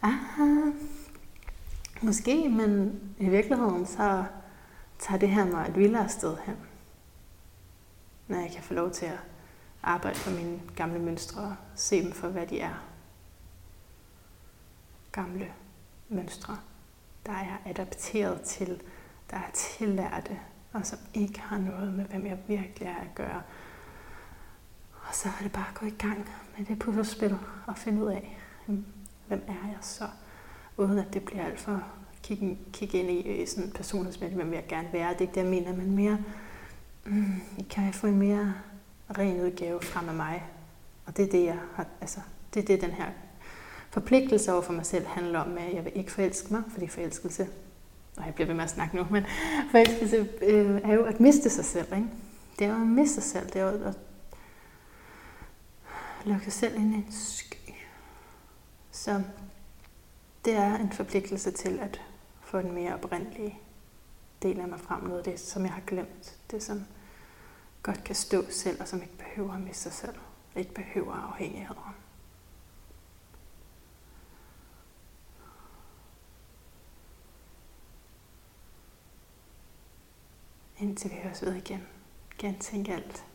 Aha, måske, men i virkeligheden, så tager det her mig et vildere sted hen. Når jeg kan få lov til at arbejde på mine gamle mønstre og se dem for, hvad de er. Gamle mønstre, der er adapteret til, der er tillærte, og som ikke har noget med, hvem jeg virkelig er at gøre. Og så er det bare at gå i gang med det puslespil og finde ud af, hvem er jeg så, uden at det bliver alt for kigge, kigge ind i øh, sådan personlighedsmæssigt, hvem jeg gerne være. Det er ikke det, jeg mener, men mere, mm, kan jeg få en mere ren udgave frem af mig. Og det er det, jeg har, altså, det er det, den her forpligtelse over for mig selv handler om, at jeg vil ikke forelske mig, fordi forelskelse, og jeg bliver ved med at snakke nu, men forelskelse øh, er jo at miste sig selv. Ikke? Det er jo at miste sig selv, det er jo at lukke sig selv ind i en sky. Så det er en forpligtelse til at få en mere oprindelige del af mig frem, noget af det, som jeg har glemt. Det, som godt kan stå selv, og som ikke behøver at miste sig selv. Ikke behøver afhængigheder. Indtil vi høres ved igen. Gentænk alt.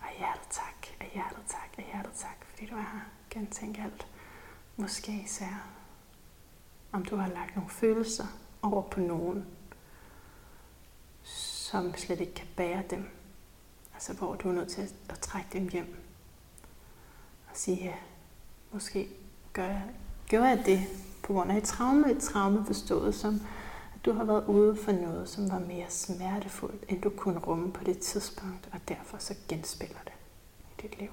Og hjertet tak, og hjertet tak, og hjertet tak, fordi du er her. Gentænk alt. Måske især, om du har lagt nogle følelser over på nogen, som slet ikke kan bære dem. Altså hvor du er nødt til at, trække dem hjem. Og sige, ja, måske gør jeg, gør jeg det på grund af et traume, et traume forstået som, du har været ude for noget, som var mere smertefuldt, end du kunne rumme på det tidspunkt, og derfor så genspiller det i dit liv.